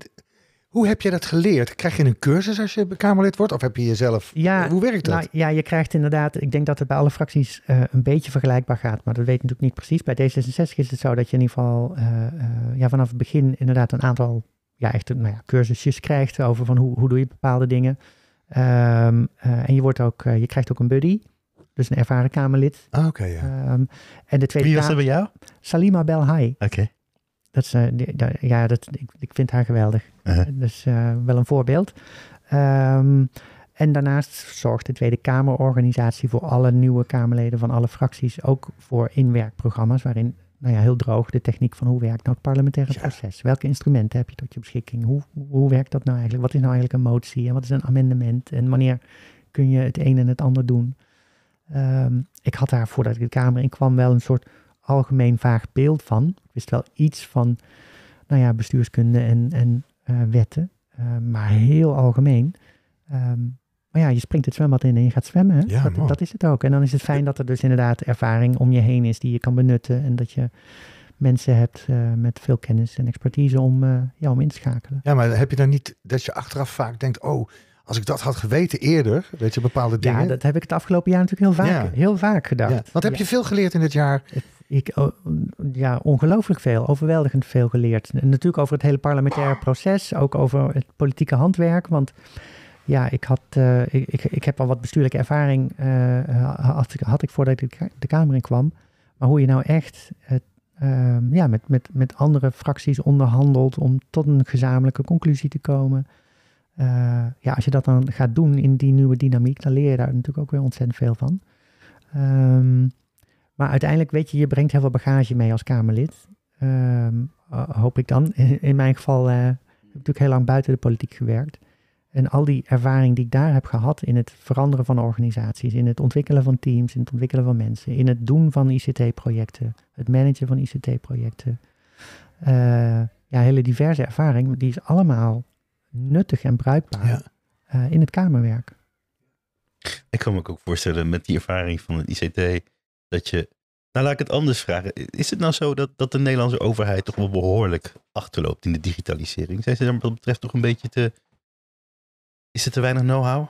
A: Hoe heb je dat geleerd? Krijg je een cursus als je Kamerlid wordt? Of heb je jezelf...
C: Ja,
A: Hoe werkt dat?
C: Nou ja, je krijgt inderdaad, ik denk dat het bij alle fracties eh, een beetje vergelijkbaar gaat, maar dat weet ik natuurlijk niet precies. Bij D66 is het zo dat je in ieder geval eh, eh, ja, vanaf het begin inderdaad een aantal ja, echt, nou ja, cursusjes krijgt over van hoe, hoe doe je bepaalde dingen. Ehm, eh, en je, wordt ook, je krijgt ook een buddy, dus een ervaren Kamerlid.
A: Ah, Oké, ja.
C: Ehm, en de tweede
B: Wie was bij jou?
C: Salima Belhai.
B: Oké.
C: Dat is, die- da- ja, dat, ik, ik vind haar geweldig.
B: Uh-huh.
C: Dus eh, wel een voorbeeld. Ehm, en daarnaast zorgt de Tweede Kamerorganisatie voor alle nieuwe Kamerleden van alle fracties ook voor inwerkprogramma's waarin, nou ja, heel droog, de techniek van hoe werkt nou het parlementaire
A: Ja.
C: proces? Welke instrumenten heb je tot je beschikking? Hoe, hoe werkt dat nou eigenlijk? Wat is nou eigenlijk een motie en wat is een amendement? En wanneer kun je het een en het ander doen? Ehm, ik had daar voordat ik de Kamer in kwam wel een soort algemeen vaag beeld van. Ik wist wel iets van nou ja, bestuurskunde en, en eh, wetten, eh, maar heel algemeen. Ehm, maar ja, je springt het zwembad in en je gaat zwemmen. Hè?
A: Ja,
C: dat, is het ook. En dan is het fijn dat er dus inderdaad ervaring om je heen is die je kan benutten. En dat je mensen hebt eh, met veel kennis en expertise om, ja, om in te schakelen.
A: Ja, maar heb je dan niet dat je achteraf vaak denkt... Oh, als ik dat had geweten eerder, weet je, bepaalde dingen.
C: Ja, dat heb ik het afgelopen jaar natuurlijk heel vaak,
A: Ja.
C: heel vaak gedacht.
A: Ja. Wat heb je veel geleerd in dit jaar?
C: Ik, oh, ja, ongelooflijk veel, overweldigend veel geleerd. Natuurlijk over het hele parlementaire proces, ook over het politieke handwerk. Want ja, ik, had, eh, ik, ik, heb al wat bestuurlijke ervaring, eh, had, ik- voordat ik de Ka- de Kamer in kwam. Maar hoe je nou echt ehm, ja, met, met, met andere fracties onderhandelt om tot een gezamenlijke conclusie te komen. Eh, ja, als je dat dan gaat doen in die nieuwe dynamiek, dan leer je daar natuurlijk ook weer ontzettend veel van. Ehm, maar uiteindelijk, weet je, je brengt heel veel bagage mee als Kamerlid. Ehm, eh, hoop ik dan. In, in mijn geval eh, heb ik natuurlijk heel lang buiten de politiek gewerkt. En al die ervaring die ik daar heb gehad in het veranderen van organisaties, in het ontwikkelen van teams, in het ontwikkelen van mensen, in het doen van ICT-projecten, het managen van ICT-projecten. Eh, ja, hele diverse ervaring, die is allemaal nuttig en bruikbaar
A: Ja.
C: eh, in het Kamerwerk.
B: Ik kan me ook voorstellen met die ervaring van het ICT dat je. Nou, laat ik het anders vragen. Is het nou zo dat, dat de Nederlandse overheid toch wel behoorlijk achterloopt in de digitalisering? Zijn ze daar wat betreft toch een beetje te. Is er te weinig know-how?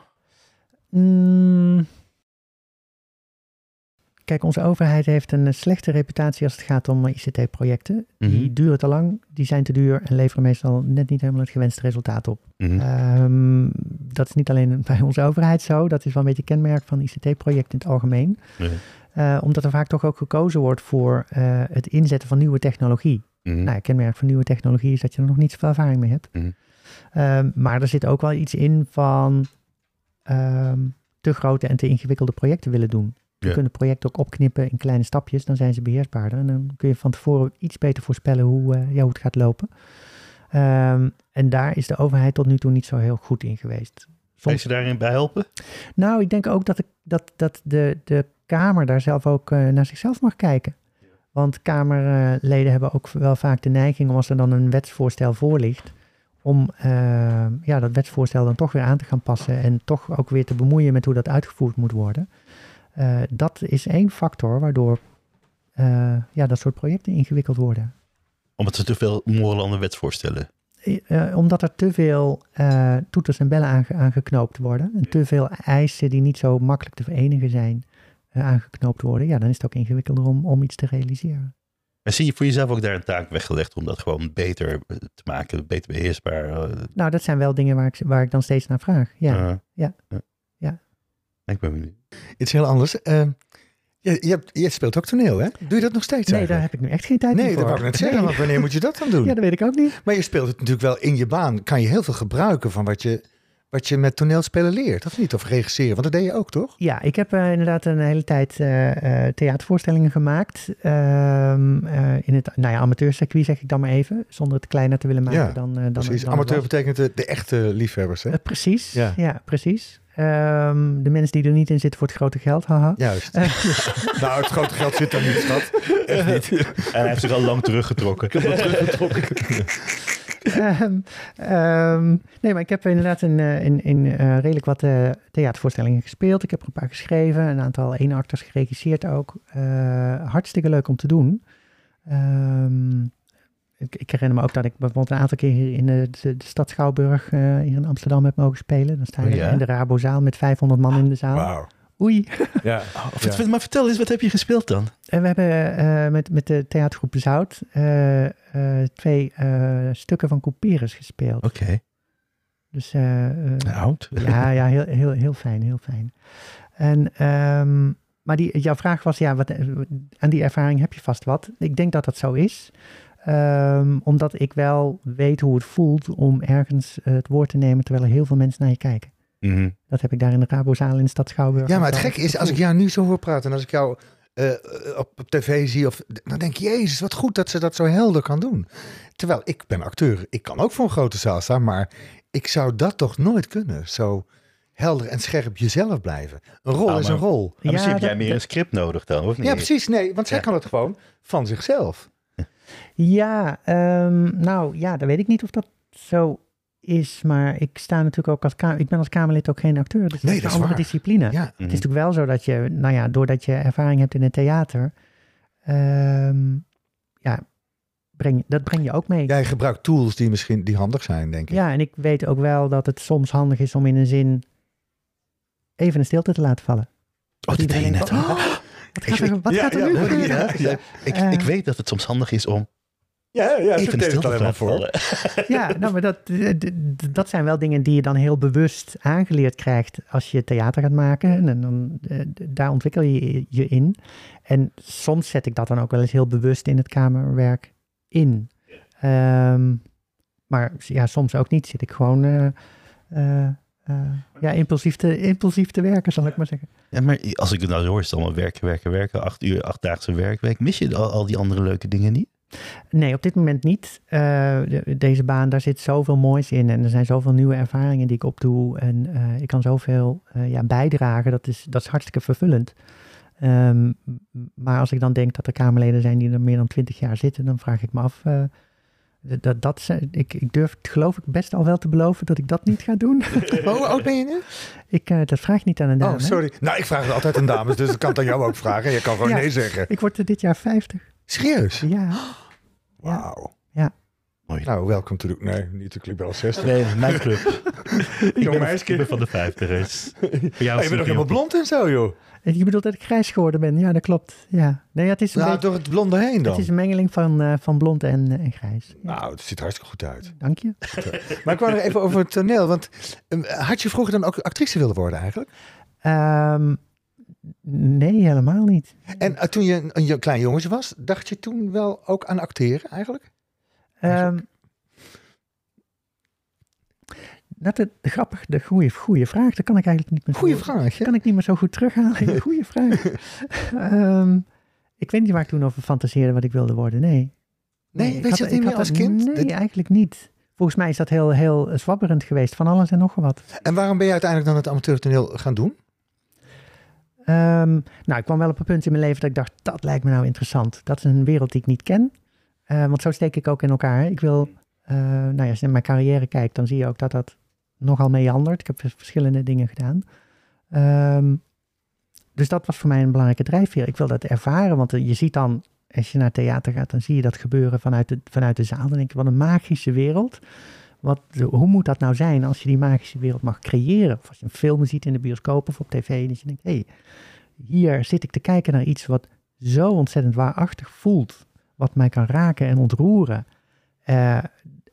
C: Mm. Kijk, onze overheid heeft een eh, slechte reputatie als het gaat om eh, ICT-projecten. Die
B: Mhm.
C: duren te lang, die zijn te duur en leveren meestal net niet helemaal het gewenste resultaat op.
B: Mhm.
C: Ehm, dat is niet alleen bij onze overheid zo, dat is wel een beetje kenmerk van ICT-projecten in het algemeen. Eh, omdat er vaak toch ook gekozen wordt voor eh, het inzetten van nieuwe technologie.
B: Mhm.
C: Nou, kenmerk van nieuwe technologie is dat je er nog niet zoveel ervaring mee hebt.
B: Mhm.
C: Ehm, maar er zit ook wel iets in van ehm, te grote en te ingewikkelde projecten willen doen. Je
B: Ja.
C: kunt het project ook opknippen in kleine stapjes, dan zijn ze beheersbaarder. En dan kun je van tevoren iets beter voorspellen hoe, ja, hoe het gaat lopen. Ehm, en daar is de overheid tot nu toe niet zo heel goed in geweest.
B: Kan je ze daarin bij helpen?
C: nou, ik denk ook dat, de, dat, dat de, de Kamer daar zelf ook eh, naar zichzelf mag kijken. Want Kamerleden hebben ook wel vaak de neiging om als er dan een wetsvoorstel voor ligt, om eh, ja, dat wetsvoorstel dan toch weer aan te gaan passen en toch ook weer te bemoeien met hoe dat uitgevoerd moet worden. Eh, dat is één factor waardoor ja, dat soort projecten ingewikkeld worden.
B: Omdat ze te veel morele aan de wetsvoorstellen.
C: Eh, omdat er te veel eh, toeters en bellen aange- aangeknoopt worden. En te veel eisen die niet zo makkelijk te verenigen zijn eh, aangeknoopt worden. Ja, dan is het ook ingewikkelder om, om iets te realiseren.
B: Maar zie je voor jezelf ook daar een taak weggelegd om dat gewoon beter te maken, beter beheersbaar? eh,
C: Nou, dat zijn wel dingen waar ik, waar ik dan steeds naar vraag. Ja, ja, ja.
B: Ik ben benieuwd.
A: Iets heel anders. Je, je, hebt, je speelt ook toneel, hè? Doe je dat nog steeds
C: nee, daar heb ik nu echt geen tijd
A: Nee,
C: voor.
A: dat wou ik net zeggen.
C: Nee.
A: Want wanneer moet je dat dan doen?
C: Ja, dat weet ik ook niet.
A: Maar je speelt het natuurlijk wel in je baan. Kan je heel veel gebruiken van wat je, wat je met toneelspelen leert, of niet? Of regisseren, want dat deed je ook, toch?
C: Ja, ik heb eh, inderdaad een hele tijd eh, eh, theatervoorstellingen gemaakt. Ehm, eh, in het nou ja, amateurcircuit zeg ik dan maar even. Zonder het kleiner te willen maken
A: Ja,
C: dan, dan,
A: Precies.
C: dan
A: Amateur betekent de, de echte liefhebbers, hè?
C: Precies,
A: Ja.
C: ja, precies. Ehm, de mensen die er niet in zitten voor het grote geld, haha.
A: Juist. nou, het grote geld zit daar niet, schat. Echt niet.
B: En hij heeft zich al lang teruggetrokken.
C: Ehm, ehm, nee, maar ik heb inderdaad in, eh, in, in eh, redelijk wat eh, theatervoorstellingen gespeeld. Ik heb er een paar geschreven, een aantal eenacters geregisseerd ook. Eh, hartstikke leuk om te doen. Ehm, ik, ik herinner me ook dat ik bijvoorbeeld een aantal keer hier in de, de, de stad Schouwburg eh, hier in Amsterdam heb mogen spelen. Dan sta je
B: Oh ja?
C: in de Rabozaal met 500 man in de zaal.
A: Wauw.
C: Oei.
A: Ja.
B: Vert- Maar vertel eens, wat heb je gespeeld dan?
C: En we hebben eh, met, met de theatergroep Zout eh, eh, twee eh, stukken van Couperus gespeeld.
B: Oké.
C: Dus eh, eh,
B: Oud.
C: ja, ja heel, heel, heel fijn, heel fijn. En, ehm, maar die, jouw vraag was, ja, wat, aan die ervaring heb je vast wat. Ik denk dat dat zo is. Ehm, omdat ik wel weet hoe het voelt om ergens eh, het woord te nemen terwijl er heel veel mensen naar je kijken.
B: Mhm.
C: Dat heb ik daar in de Rabozaal in de stad Schouwburg.
A: Ja, maar het gekke is, als ik jou nu zo hoor praten en als ik jou eh, op, op tv zie, of, dan denk ik, jezus, wat goed dat ze dat zo helder kan doen. Terwijl ik ben acteur, ik kan ook voor een grote zaal staan, maar ik zou dat toch nooit kunnen. Zo helder en scherp jezelf blijven. Een rol
B: Ah,
A: is een rol.
B: Misschien heb jij meer een script nodig dan, of niet?
A: Ja, precies. Nee, want zij
B: Ja.
A: kan het gewoon van zichzelf.
C: Ja, ehm, nou ja, dan weet ik niet of dat zo is. Maar ik sta natuurlijk ook als Kamer. Ik ben als Kamerlid ook geen acteur. Dus
A: Nee,
C: dat is een andere
A: waar.
C: discipline.
A: Ja.
B: Mhm.
C: Het is natuurlijk wel zo dat je, nou ja, doordat je ervaring hebt in het theater, ehm, ja, breng, dat breng je ook mee. Ja.
A: Jij gebruikt tools die misschien die handig zijn, denk ik.
C: en ik weet ook wel dat het soms handig is om in een zin even een stilte te laten vallen.
B: Oh, dat deed je net.
C: oh, Wat gaat er, wat
A: Ja,
C: gaat er
A: ja,
C: nu?
B: Ja, ik,
C: Eh.
B: ik weet dat het soms handig is om
A: Ja, ja,
B: even
A: het
B: stilte
A: al
B: te
A: helemaal
B: laten
A: voor.
C: Ja, nou, maar dat, d- dat zijn wel dingen die je dan heel bewust aangeleerd krijgt als je theater gaat maken. En dan, eh, daar ontwikkel je je in. En soms zet ik dat dan ook wel eens heel bewust in het kamerwerk in. Ehm, maar ja, soms ook niet. Zit ik gewoon eh, eh, eh, ja, impulsief, te, impulsief te werken, zal ik maar zeggen.
B: Ja, maar als ik het nou zo hoor, is het allemaal werken, werken, werken. Acht uur, achtdaagse werkweek. Mis je al, al die andere leuke dingen niet?
C: Nee, op dit moment niet. Eh, de- deze baan, daar zit zoveel moois in. En er zijn zoveel nieuwe ervaringen die ik opdoe. En eh, ik kan zoveel eh, ja, bijdragen. Dat is, dat is hartstikke vervullend. Ehm, maar als ik dan denk dat er Kamerleden zijn die er meer dan twintig jaar zitten, dan vraag ik me af. dat, dat, ik, ik durf het geloof ik best al wel te beloven dat ik dat niet ga doen.
A: Hoe oud ben je nu?
C: ik, dat vraag ik niet aan een dame.
A: Oh, sorry. Nou, ik vraag het altijd aan dames, dus ik kan het aan jou ook vragen. Je kan gewoon
C: Ja.
A: nee zeggen.
C: Ik word er dit jaar 50.
A: Serieus?
C: Ja.
A: Wauw.
C: Ja.
B: Mooi.
A: Nou, welkom to the... Nee, niet de Club 60.
B: Nee, mijn club. ik, ben,
A: meisje.
B: ik ben van de vijftigers. Voor jou
A: Hey, je
B: is
A: bent nog helemaal blond en zo, joh.
C: Je bedoelt dat ik grijs geworden ben? Ja, dat klopt. Ja. Nee, het is een
A: Nou,
C: beetje-
A: door het blonde heen dan.
C: Het is een mengeling van, eh, van blond en, eh, en grijs. Ja,
A: Nou, het ziet er hartstikke goed uit.
C: Dank je.
A: Maar ik wou nog even over het toneel. Want ehm, had je vroeger dan ook actrice willen worden eigenlijk?
C: Ehm, nee, helemaal niet.
A: En eh, toen je een, een klein jongetje was, dacht je toen wel ook aan acteren eigenlijk?
C: Ehm dat het grappig, de goede, goede vraag. Dat kan ik eigenlijk niet meer.
A: Goeie
C: zo-
A: vraag, hè?
C: Kan ik niet meer zo goed terughalen. Goede vraag. Ehm, ik weet niet waar ik toen over fantaseerde wat ik wilde worden. Nee.
A: Nee, weet je dat niet meer als
C: dat-
A: kind?
C: Nee,
A: Dit-
C: eigenlijk niet. Volgens mij is dat heel, heel zwabberend geweest. Van alles en nog wat.
A: En waarom ben je uiteindelijk dan het amateurtoneel gaan doen?
C: Ehm, nou, ik kwam wel op een punt in mijn leven dat ik dacht, dat lijkt me nou interessant. Dat is een wereld die ik niet ken. Eh, want zo steek ik ook in elkaar. Ik wil Eh, nou ja, als je naar mijn carrière kijkt, dan zie je ook dat dat nogal meandert. Ik heb verschillende dingen gedaan. Ehm, dus dat was voor mij een belangrijke drijfveer. Ik wil dat ervaren, want eh, je ziet dan, als je naar theater gaat, dan zie je dat gebeuren vanuit de, vanuit de zaal. Dan denk je, wat een magische wereld. Wat, hoe moet dat nou zijn als je die magische wereld mag creëren? Of als je een film ziet in de bioscoop of op tv, dat je denkt, hé, hey, hier zit ik te kijken naar iets wat zo ontzettend waarachtig voelt, wat mij kan raken en ontroeren. Uh,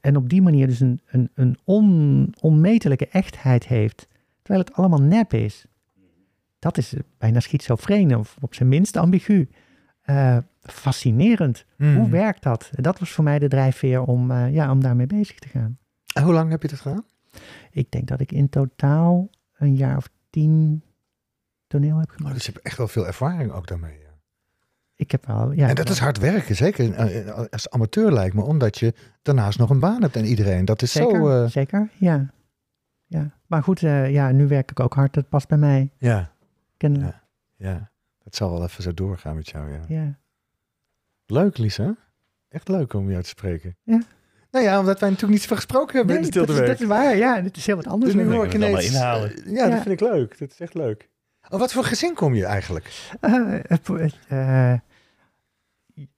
C: en op die manier dus een, een, een on, onmetelijke echtheid heeft, terwijl het allemaal nep is. Dat is bijna schizofreen, of op zijn minst ambigu. Uh, fascinerend.
A: Hmm.
C: Hoe werkt dat? Dat was voor mij de drijfveer om, uh, ja, om daarmee bezig te gaan.
A: Hoe lang heb je dat gedaan?
C: Ik denk dat ik in totaal een jaar of tien toneel heb gemaakt.
A: Oh, dus je hebt echt wel veel ervaring ook daarmee. Ja.
C: Ik heb wel, ja.
A: En dat is hard werken, zeker eh, als amateur lijkt me, omdat je daarnaast nog een baan hebt en iedereen. Dat is
C: zeker,
A: zo... Uh...
C: Zeker, ja. ja. Maar goed, uh, ja, nu werk ik ook hard. Dat past bij mij.
A: Ja.
C: Kennelijk.
A: Ja. ja. Dat zal wel even zo doorgaan met jou, ja.
C: Ja.
A: Leuk, Lisa. Echt leuk om jou te spreken.
C: Ja.
A: Nou ja, omdat wij natuurlijk niet zoveel gesproken hebben
C: nee,
A: in de Stilde
C: dat, is, dat is waar, ja. Dit is heel wat anders.
A: Dus nu hoor ik ineens...
B: het allemaal inhalen.
A: Ja, dat
C: Ja.
A: vind ik leuk. Dat is echt leuk. Oh, wat voor gezin kom je eigenlijk?
C: Eh,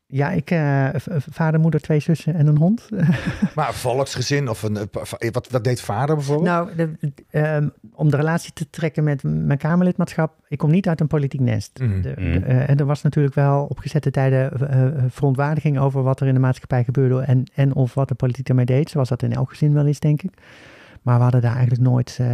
C: ja, ik, eh, v- vader, moeder, twee zussen en een hond.
A: Maar een volksgezin of een... eh, Wat, wat deed vader bijvoorbeeld?
C: nou, de, ehm, om de relatie te trekken met mijn Kamerlidmaatschap. Ik kom niet uit een politiek nest.
A: Mhm.
C: De- de- eh, en er was natuurlijk wel op gezette tijden eh, eh, verontwaardiging over wat er in de maatschappij gebeurde. En, en of wat de politiek daarmee deed. Zoals dat in elk gezin wel is, denk ik. Maar we hadden daar eigenlijk nooit eh,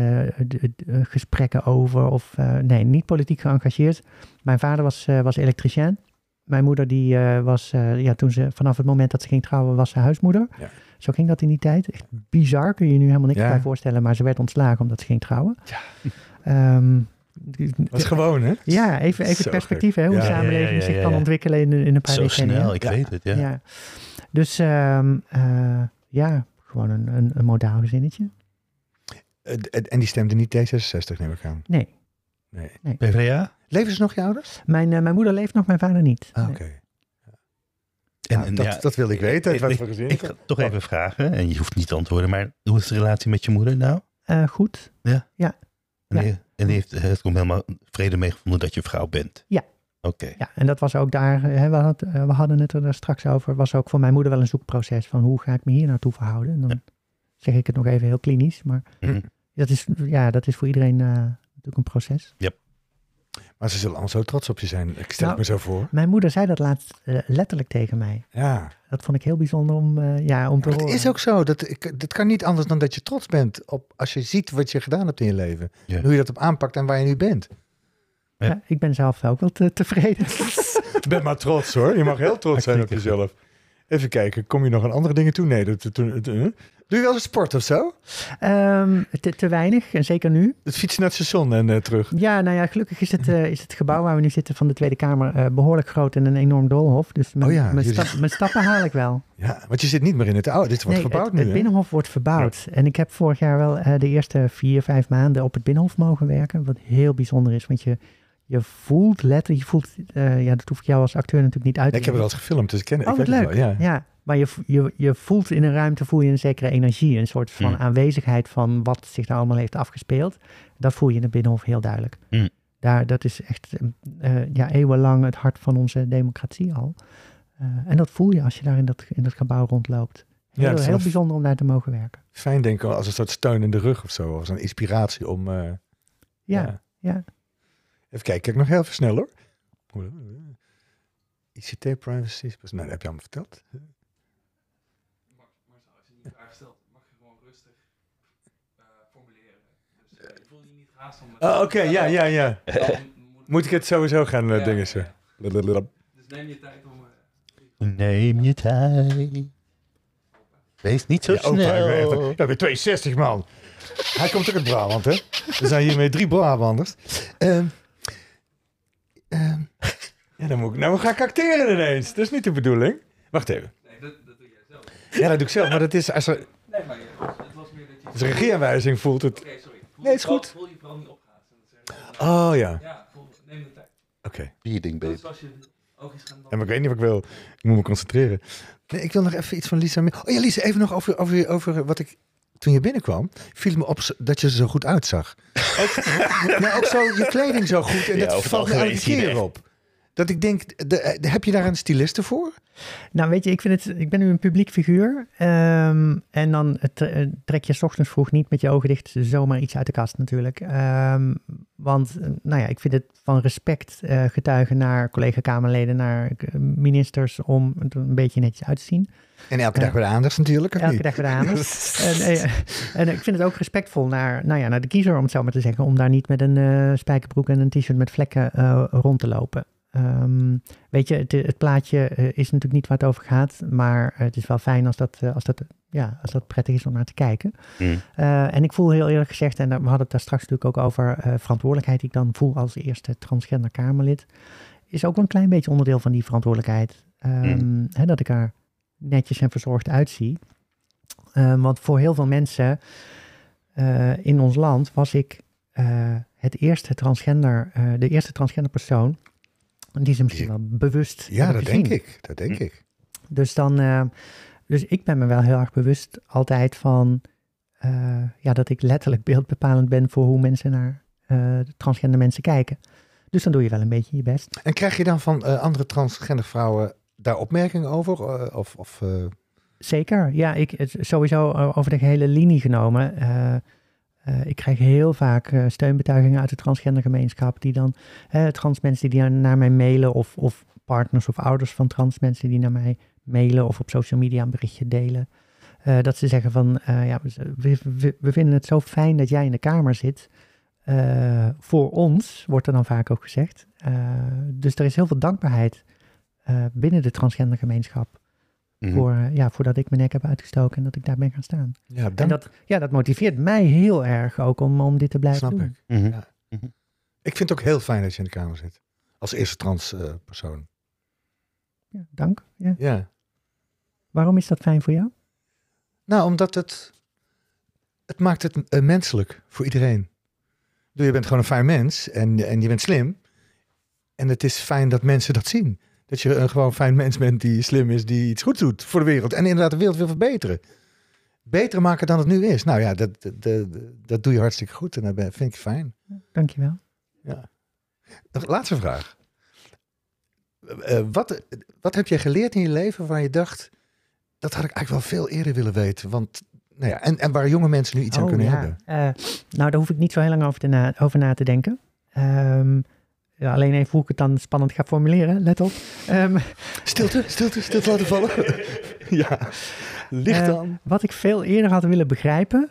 C: de- de- gesprekken over. Of eh, nee, niet politiek geëngageerd. Mijn vader was, eh, was elektricien. Mijn moeder die eh, was, eh, ja, toen ze vanaf het moment dat ze ging trouwen, was ze huismoeder.
A: Ja.
C: Zo ging dat in die tijd. Echt bizar, kun je je nu helemaal niks
A: Ja.
C: bij voorstellen. Maar ze werd ontslagen omdat ze ging trouwen.
A: Ja.
C: Ehm,
A: Dat is gewoon, hè?
C: ja, even, even perspectief, hè, hoe
A: Ja.
C: de
A: Ja, ja,
C: samenleving
B: ja, ja,
C: zich kan
B: ja.
C: ontwikkelen in, in een paar
B: Zo
C: decennia.
B: snel, ik
A: Ja.
B: weet het, ja.
C: Ja. Dus ehm, eh, ja, gewoon een, een, een modaal gezinnetje.
A: En en die stemde niet D66, neem ik aan.
C: Nee,
A: Nee.
B: PvdA?
A: Leven ze nog, je ouders?
C: mijn, eh, mijn moeder leeft nog, mijn vader niet.
A: Ah, oké.
B: En,
A: Nou,
B: en
A: dat,
B: ja,
A: dat wil ik weten.
B: ik- ik- Ik
A: het
B: ga toch even vragen, en je hoeft niet te antwoorden, maar hoe is de relatie met je moeder nou?
C: Eh, goed.
B: En,
C: Ja.
B: die, en die heeft het komt helemaal vrede mee gevonden dat je vrouw bent?
C: Ja.
B: Oké.
C: Ja, en dat was ook daar, eh, hè, we, had, eh, we hadden het er daar straks over, was ook voor mijn moeder wel een zoekproces van hoe ga ik me hier naartoe verhouden. En dan zeg ik het nog even heel klinisch, maar
B: Mhm.
C: dat is, ja, dat is voor iedereen eh, natuurlijk een proces.
A: Maar ze zullen allemaal zo trots op je zijn. Ik stel
C: Nou,
A: het me zo voor.
C: Mijn moeder zei dat laatst eh, letterlijk tegen mij.
A: Ja.
C: Dat vond ik heel bijzonder om, eh, ja, om te
A: Maar het
C: horen.
A: is ook zo. Dat, ik, dat kan niet anders dan dat je trots bent op als je ziet wat je gedaan hebt in je leven.
B: Ja.
A: Hoe je dat op aanpakt en waar je nu bent.
C: Ja, ik ben zelf ook wel te, tevreden.
A: Ben maar trots hoor. Je mag heel trots zijn op jezelf. Even kijken, kom je nog aan andere dingen toe? Nee, dat, eh? doe je wel eens sport of zo?
C: Ehm, te, te weinig, en zeker nu.
A: Het fietsen naar het station en eh, terug.
C: Ja, nou ja, gelukkig is het, eh, is het gebouw waar we nu zitten van de Tweede Kamer eh, behoorlijk groot en een enorm doolhof. Dus mijn,
A: Oh ja,
C: mijn,
A: jullie-
C: stap- mijn stappen haal ik wel.
A: Ja, want je zit niet meer in het oude. Dit wordt
C: Nee,
A: verbouwd
C: het,
A: nu.
C: het
A: hè?
C: Binnenhof wordt verbouwd. En ik heb vorig jaar wel de eerste vier, vijf maanden op het Binnenhof mogen werken. Wat heel bijzonder is, want je, je voelt letterlijk, je voelt, eh, ja, dat hoef ik jou als acteur natuurlijk niet uit te
A: Nee, ik heb het wel eens gefilmd, dus ik ken
C: Oh,
A: ik het
C: leuk.
A: wel. Ja.
C: Ja, maar je, je, je voelt in een ruimte voel je een zekere energie, een soort van
B: Mm.
C: aanwezigheid van wat zich daar allemaal heeft afgespeeld. Dat voel je in het Binnenhof heel duidelijk.
B: Mm.
C: Daar, dat is echt eh, ja, eeuwenlang het hart van onze democratie al. Eh, en dat voel je als je daar in dat, in dat gebouw rondloopt. Heel,
A: het is
C: heel bijzonder om daar te mogen werken.
A: Fijn denken als een soort steun in de rug of zo. Als een inspiratie om... eh,
C: Ja, ja.
A: Even kijken, kijk nog heel even snel hoor. ICT privacy. Nee, dat heb je allemaal verteld.
D: Marcel, als je niet vraag stelt, mag je gewoon rustig eh, formuleren. Dus eh, je voelt je niet haast om...
A: Oh, Oké, ja, ja, ja.
D: Dan moet,
A: Moet ik het sowieso gaan eh,
D: Ja,
A: dingen
D: ja,
A: zo?
D: ja.
A: Blablabla.
D: Dus neem je tijd om... eh,
B: Neem je tijd. Wees niet zo
A: Ja, opa, ik ben
B: snel.
A: Ja, ben 62 man. Hij komt ook uit Brabant, hè? We zijn hiermee drie Brabanders. Ehm ehm, ja, dan moet ik, nou ga ik acteren ineens. Dat is niet de bedoeling. Wacht even.
D: nee, dat, dat doe jij zelf.
A: Ja, dat doe ik zelf. Maar dat is, als er
D: Nee, maar je, het was meer dat je...
A: als een regieaanwijzing voelt het.
D: Oké, sorry. Voel
A: Nee,
D: je
A: is
D: vooral-
A: goed.
D: Voel je vooral niet dat ze,
A: Oh ja,
D: Ja, voel, neem de tijd.
A: oké.
B: Speeding,
D: Dat
B: baby.
D: is als je, Ook iets gaan
A: Ja, maar ik weet niet wat ik wil. Ik moet me concentreren. Nee, ik wil nog even iets van Lisa. mee- Oh ja, Lisa, even nog over, over, over wat ik... Toen je binnenkwam, viel me op dat je er zo goed uitzag. Ook, nee, ook zo je kleding zo goed. En
B: Ja,
A: dat valt me elke keer
B: echt.
A: op. Dat ik denk, de, eh, heb je daar een styliste voor?
C: Nou, weet je, ik, vind het, ik ben nu een publiek figuur. ehm, en dan het, eh, trek je 's ochtends vroeg niet met je ogen dicht zomaar iets uit de kast natuurlijk. Ehm, want, eh, nou ja, ik vind het van respect eh, getuigen naar collega-Kamerleden, naar eh, ministers, om er een beetje netjes uit te zien.
A: En elke dag weer aandacht natuurlijk, of
C: Elke
A: niet?
C: dag weer de aandacht. En, eh, en ik vind het ook respectvol naar, nou ja, naar de kiezer, om het zo maar te zeggen, om daar niet met een eh, spijkerbroek en een t-shirt met vlekken eh, rond te lopen. Ehm, weet je, het, het plaatje eh, is natuurlijk niet waar het over gaat, maar het is wel fijn als dat, als dat, ja, als dat prettig is om naar te kijken.
B: Mm.
C: Eh, en ik voel heel eerlijk gezegd, en we hadden het daar straks natuurlijk ook over, eh, verantwoordelijkheid die ik dan voel als eerste transgender Kamerlid, is ook wel een klein beetje onderdeel van die verantwoordelijkheid. Ehm, hè, dat ik er netjes en verzorgd uitzie. Ehm, want voor heel veel mensen eh, in ons land was ik eh, het eerste transgender, eh, de eerste transgender persoon die ze misschien wel bewust
A: Ja, dat denk ik. Dat denk ik.
C: Dus dan, dus ik ben me wel heel erg bewust altijd van, ja, dat ik letterlijk beeldbepalend ben voor hoe mensen naar transgender mensen kijken. Dus dan doe je wel een beetje je best.
A: En krijg je dan van andere transgender vrouwen daar opmerkingen over? Eh, of, of, eh,
C: Zeker, ja, ik, sowieso eh, over de gehele linie genomen. ik krijg heel vaak steunbetuigingen uit de transgendergemeenschap, die dan, trans mensen die naar mij mailen, of, of partners of ouders van trans mensen die naar mij mailen of op social media een berichtje delen. Dat ze zeggen van, ja, we, we, vinden het zo fijn dat jij in de kamer zit. Voor ons, wordt er dan vaak ook gezegd. Dus er is heel veel dankbaarheid eh, binnen de transgendergemeenschap
B: Mhm.
C: voor, eh, ja, voordat ik mijn nek heb uitgestoken en dat ik daar ben gaan staan.
A: ja,
C: En dat, ja, dat motiveert mij heel erg ook om, om dit te blijven
A: snap
C: doen.
A: ik.
B: Mhm.
A: Ja. Ik vind het ook heel fijn dat je in de kamer zit. Als eerste trans eh, persoon.
C: Ja, dank. Ja.
A: Ja.
C: Waarom is dat fijn voor jou?
A: Nou, omdat het... Het maakt het menselijk voor iedereen. Je bent gewoon een fijn mens en, en je bent slim. En het is fijn dat mensen dat zien. Dat je een gewoon fijn mens bent die slim is, die iets goed doet voor de wereld. En inderdaad de wereld wil verbeteren. Beter maken dan het nu is. Nou ja, dat, dat, dat, dat doe je hartstikke goed en dat vind ik fijn.
C: Dankjewel.
A: Nog- Laatste vraag. Eh, eh, wat, wat heb je geleerd in je leven waar je dacht, dat had ik eigenlijk wel veel eerder willen weten? Want, nou ja, en, en waar jonge mensen nu iets aan
C: Oh,
A: kunnen
C: ja.
A: hebben.
C: Eh, nou, daar hoef ik niet zo heel lang over, te na, over na te denken. Ehm, ja, alleen even hoe ik het dan spannend ga formuleren, let op. Ehm,
A: Stilte, stilte, stilte laten vallen. ja, licht dan.
C: Wat ik veel eerder had willen begrijpen,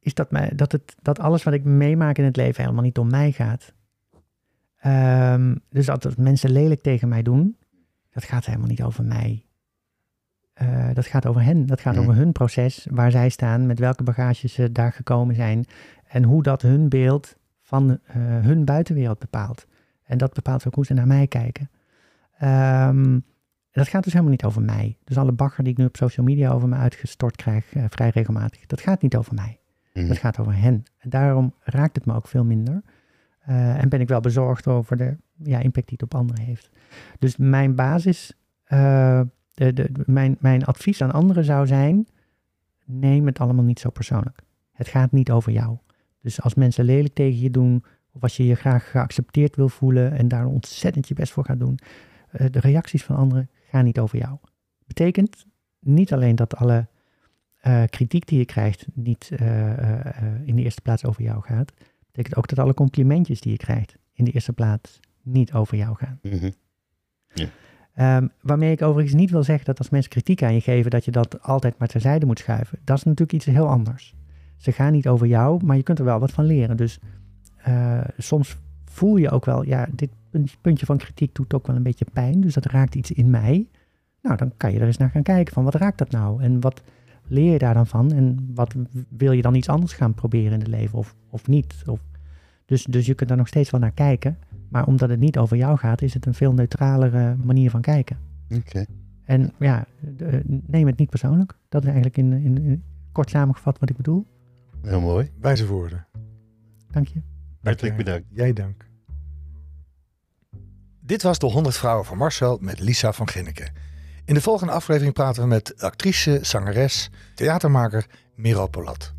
C: is dat, mij, dat, het, dat alles wat ik meemaak in het leven helemaal niet om mij gaat. Ehm, dus dat, dat mensen lelijk tegen mij doen, dat gaat helemaal niet over mij. Eh, dat gaat over hen. Dat gaat over hun proces, waar zij staan, met welke bagage ze daar gekomen zijn. En hoe dat hun beeld van eh, hun buitenwereld bepaalt. En dat bepaalt ook hoe ze naar mij kijken. Ehm, dat gaat dus helemaal niet over mij. Dus alle bagger die ik nu op social media over me uitgestort krijg, eh, vrij regelmatig, dat gaat niet over mij.
B: Mhm.
C: Dat gaat over hen. En daarom raakt het me ook veel minder. Eh, en ben ik wel bezorgd over de ja, impact die het op anderen heeft. Dus mijn basis, eh, de, de, mijn, mijn advies aan anderen zou zijn: neem het allemaal niet zo persoonlijk. Het gaat niet over jou. Dus als mensen lelijk tegen je doen, of als je je graag geaccepteerd wil voelen en daar ontzettend je best voor gaat doen, eh, de reacties van anderen gaan niet over jou. Betekent niet alleen dat alle eh, kritiek die je krijgt niet eh, in de eerste plaats over jou gaat. Betekent ook dat alle complimentjes die je krijgt in de eerste plaats niet over jou gaan.
B: Mhm.
C: Ehm, waarmee ik overigens niet wil zeggen dat als mensen kritiek aan je geven, dat je dat altijd maar terzijde moet schuiven. Dat is natuurlijk iets heel anders. Ze gaan niet over jou, maar je kunt er wel wat van leren. Dus eh, soms voel je ook wel, ja, dit punt- puntje van kritiek doet ook wel een beetje pijn. Dus dat raakt iets in mij. Nou, dan kan je er eens naar gaan kijken van wat raakt dat nou? En wat leer je daar dan van? En wat wil je dan iets anders gaan proberen in het leven of, of niet? Of, dus, dus je kunt daar nog steeds wel naar kijken. Maar omdat het niet over jou gaat, is het een veel neutralere manier van kijken.
B: Oké.
C: En ja, de- neem het niet persoonlijk. Dat is eigenlijk in, in, in kort samengevat wat ik bedoel.
B: Heel mooi.
A: Wijze woorden.
C: Dank je.
B: Hartelijk bedankt.
A: Jij dank. Dit was de 100 Vrouwen van Marcel met Lisa van Ginneken. In de volgende aflevering praten we met actrice, zangeres, theatermaker Miro Polat.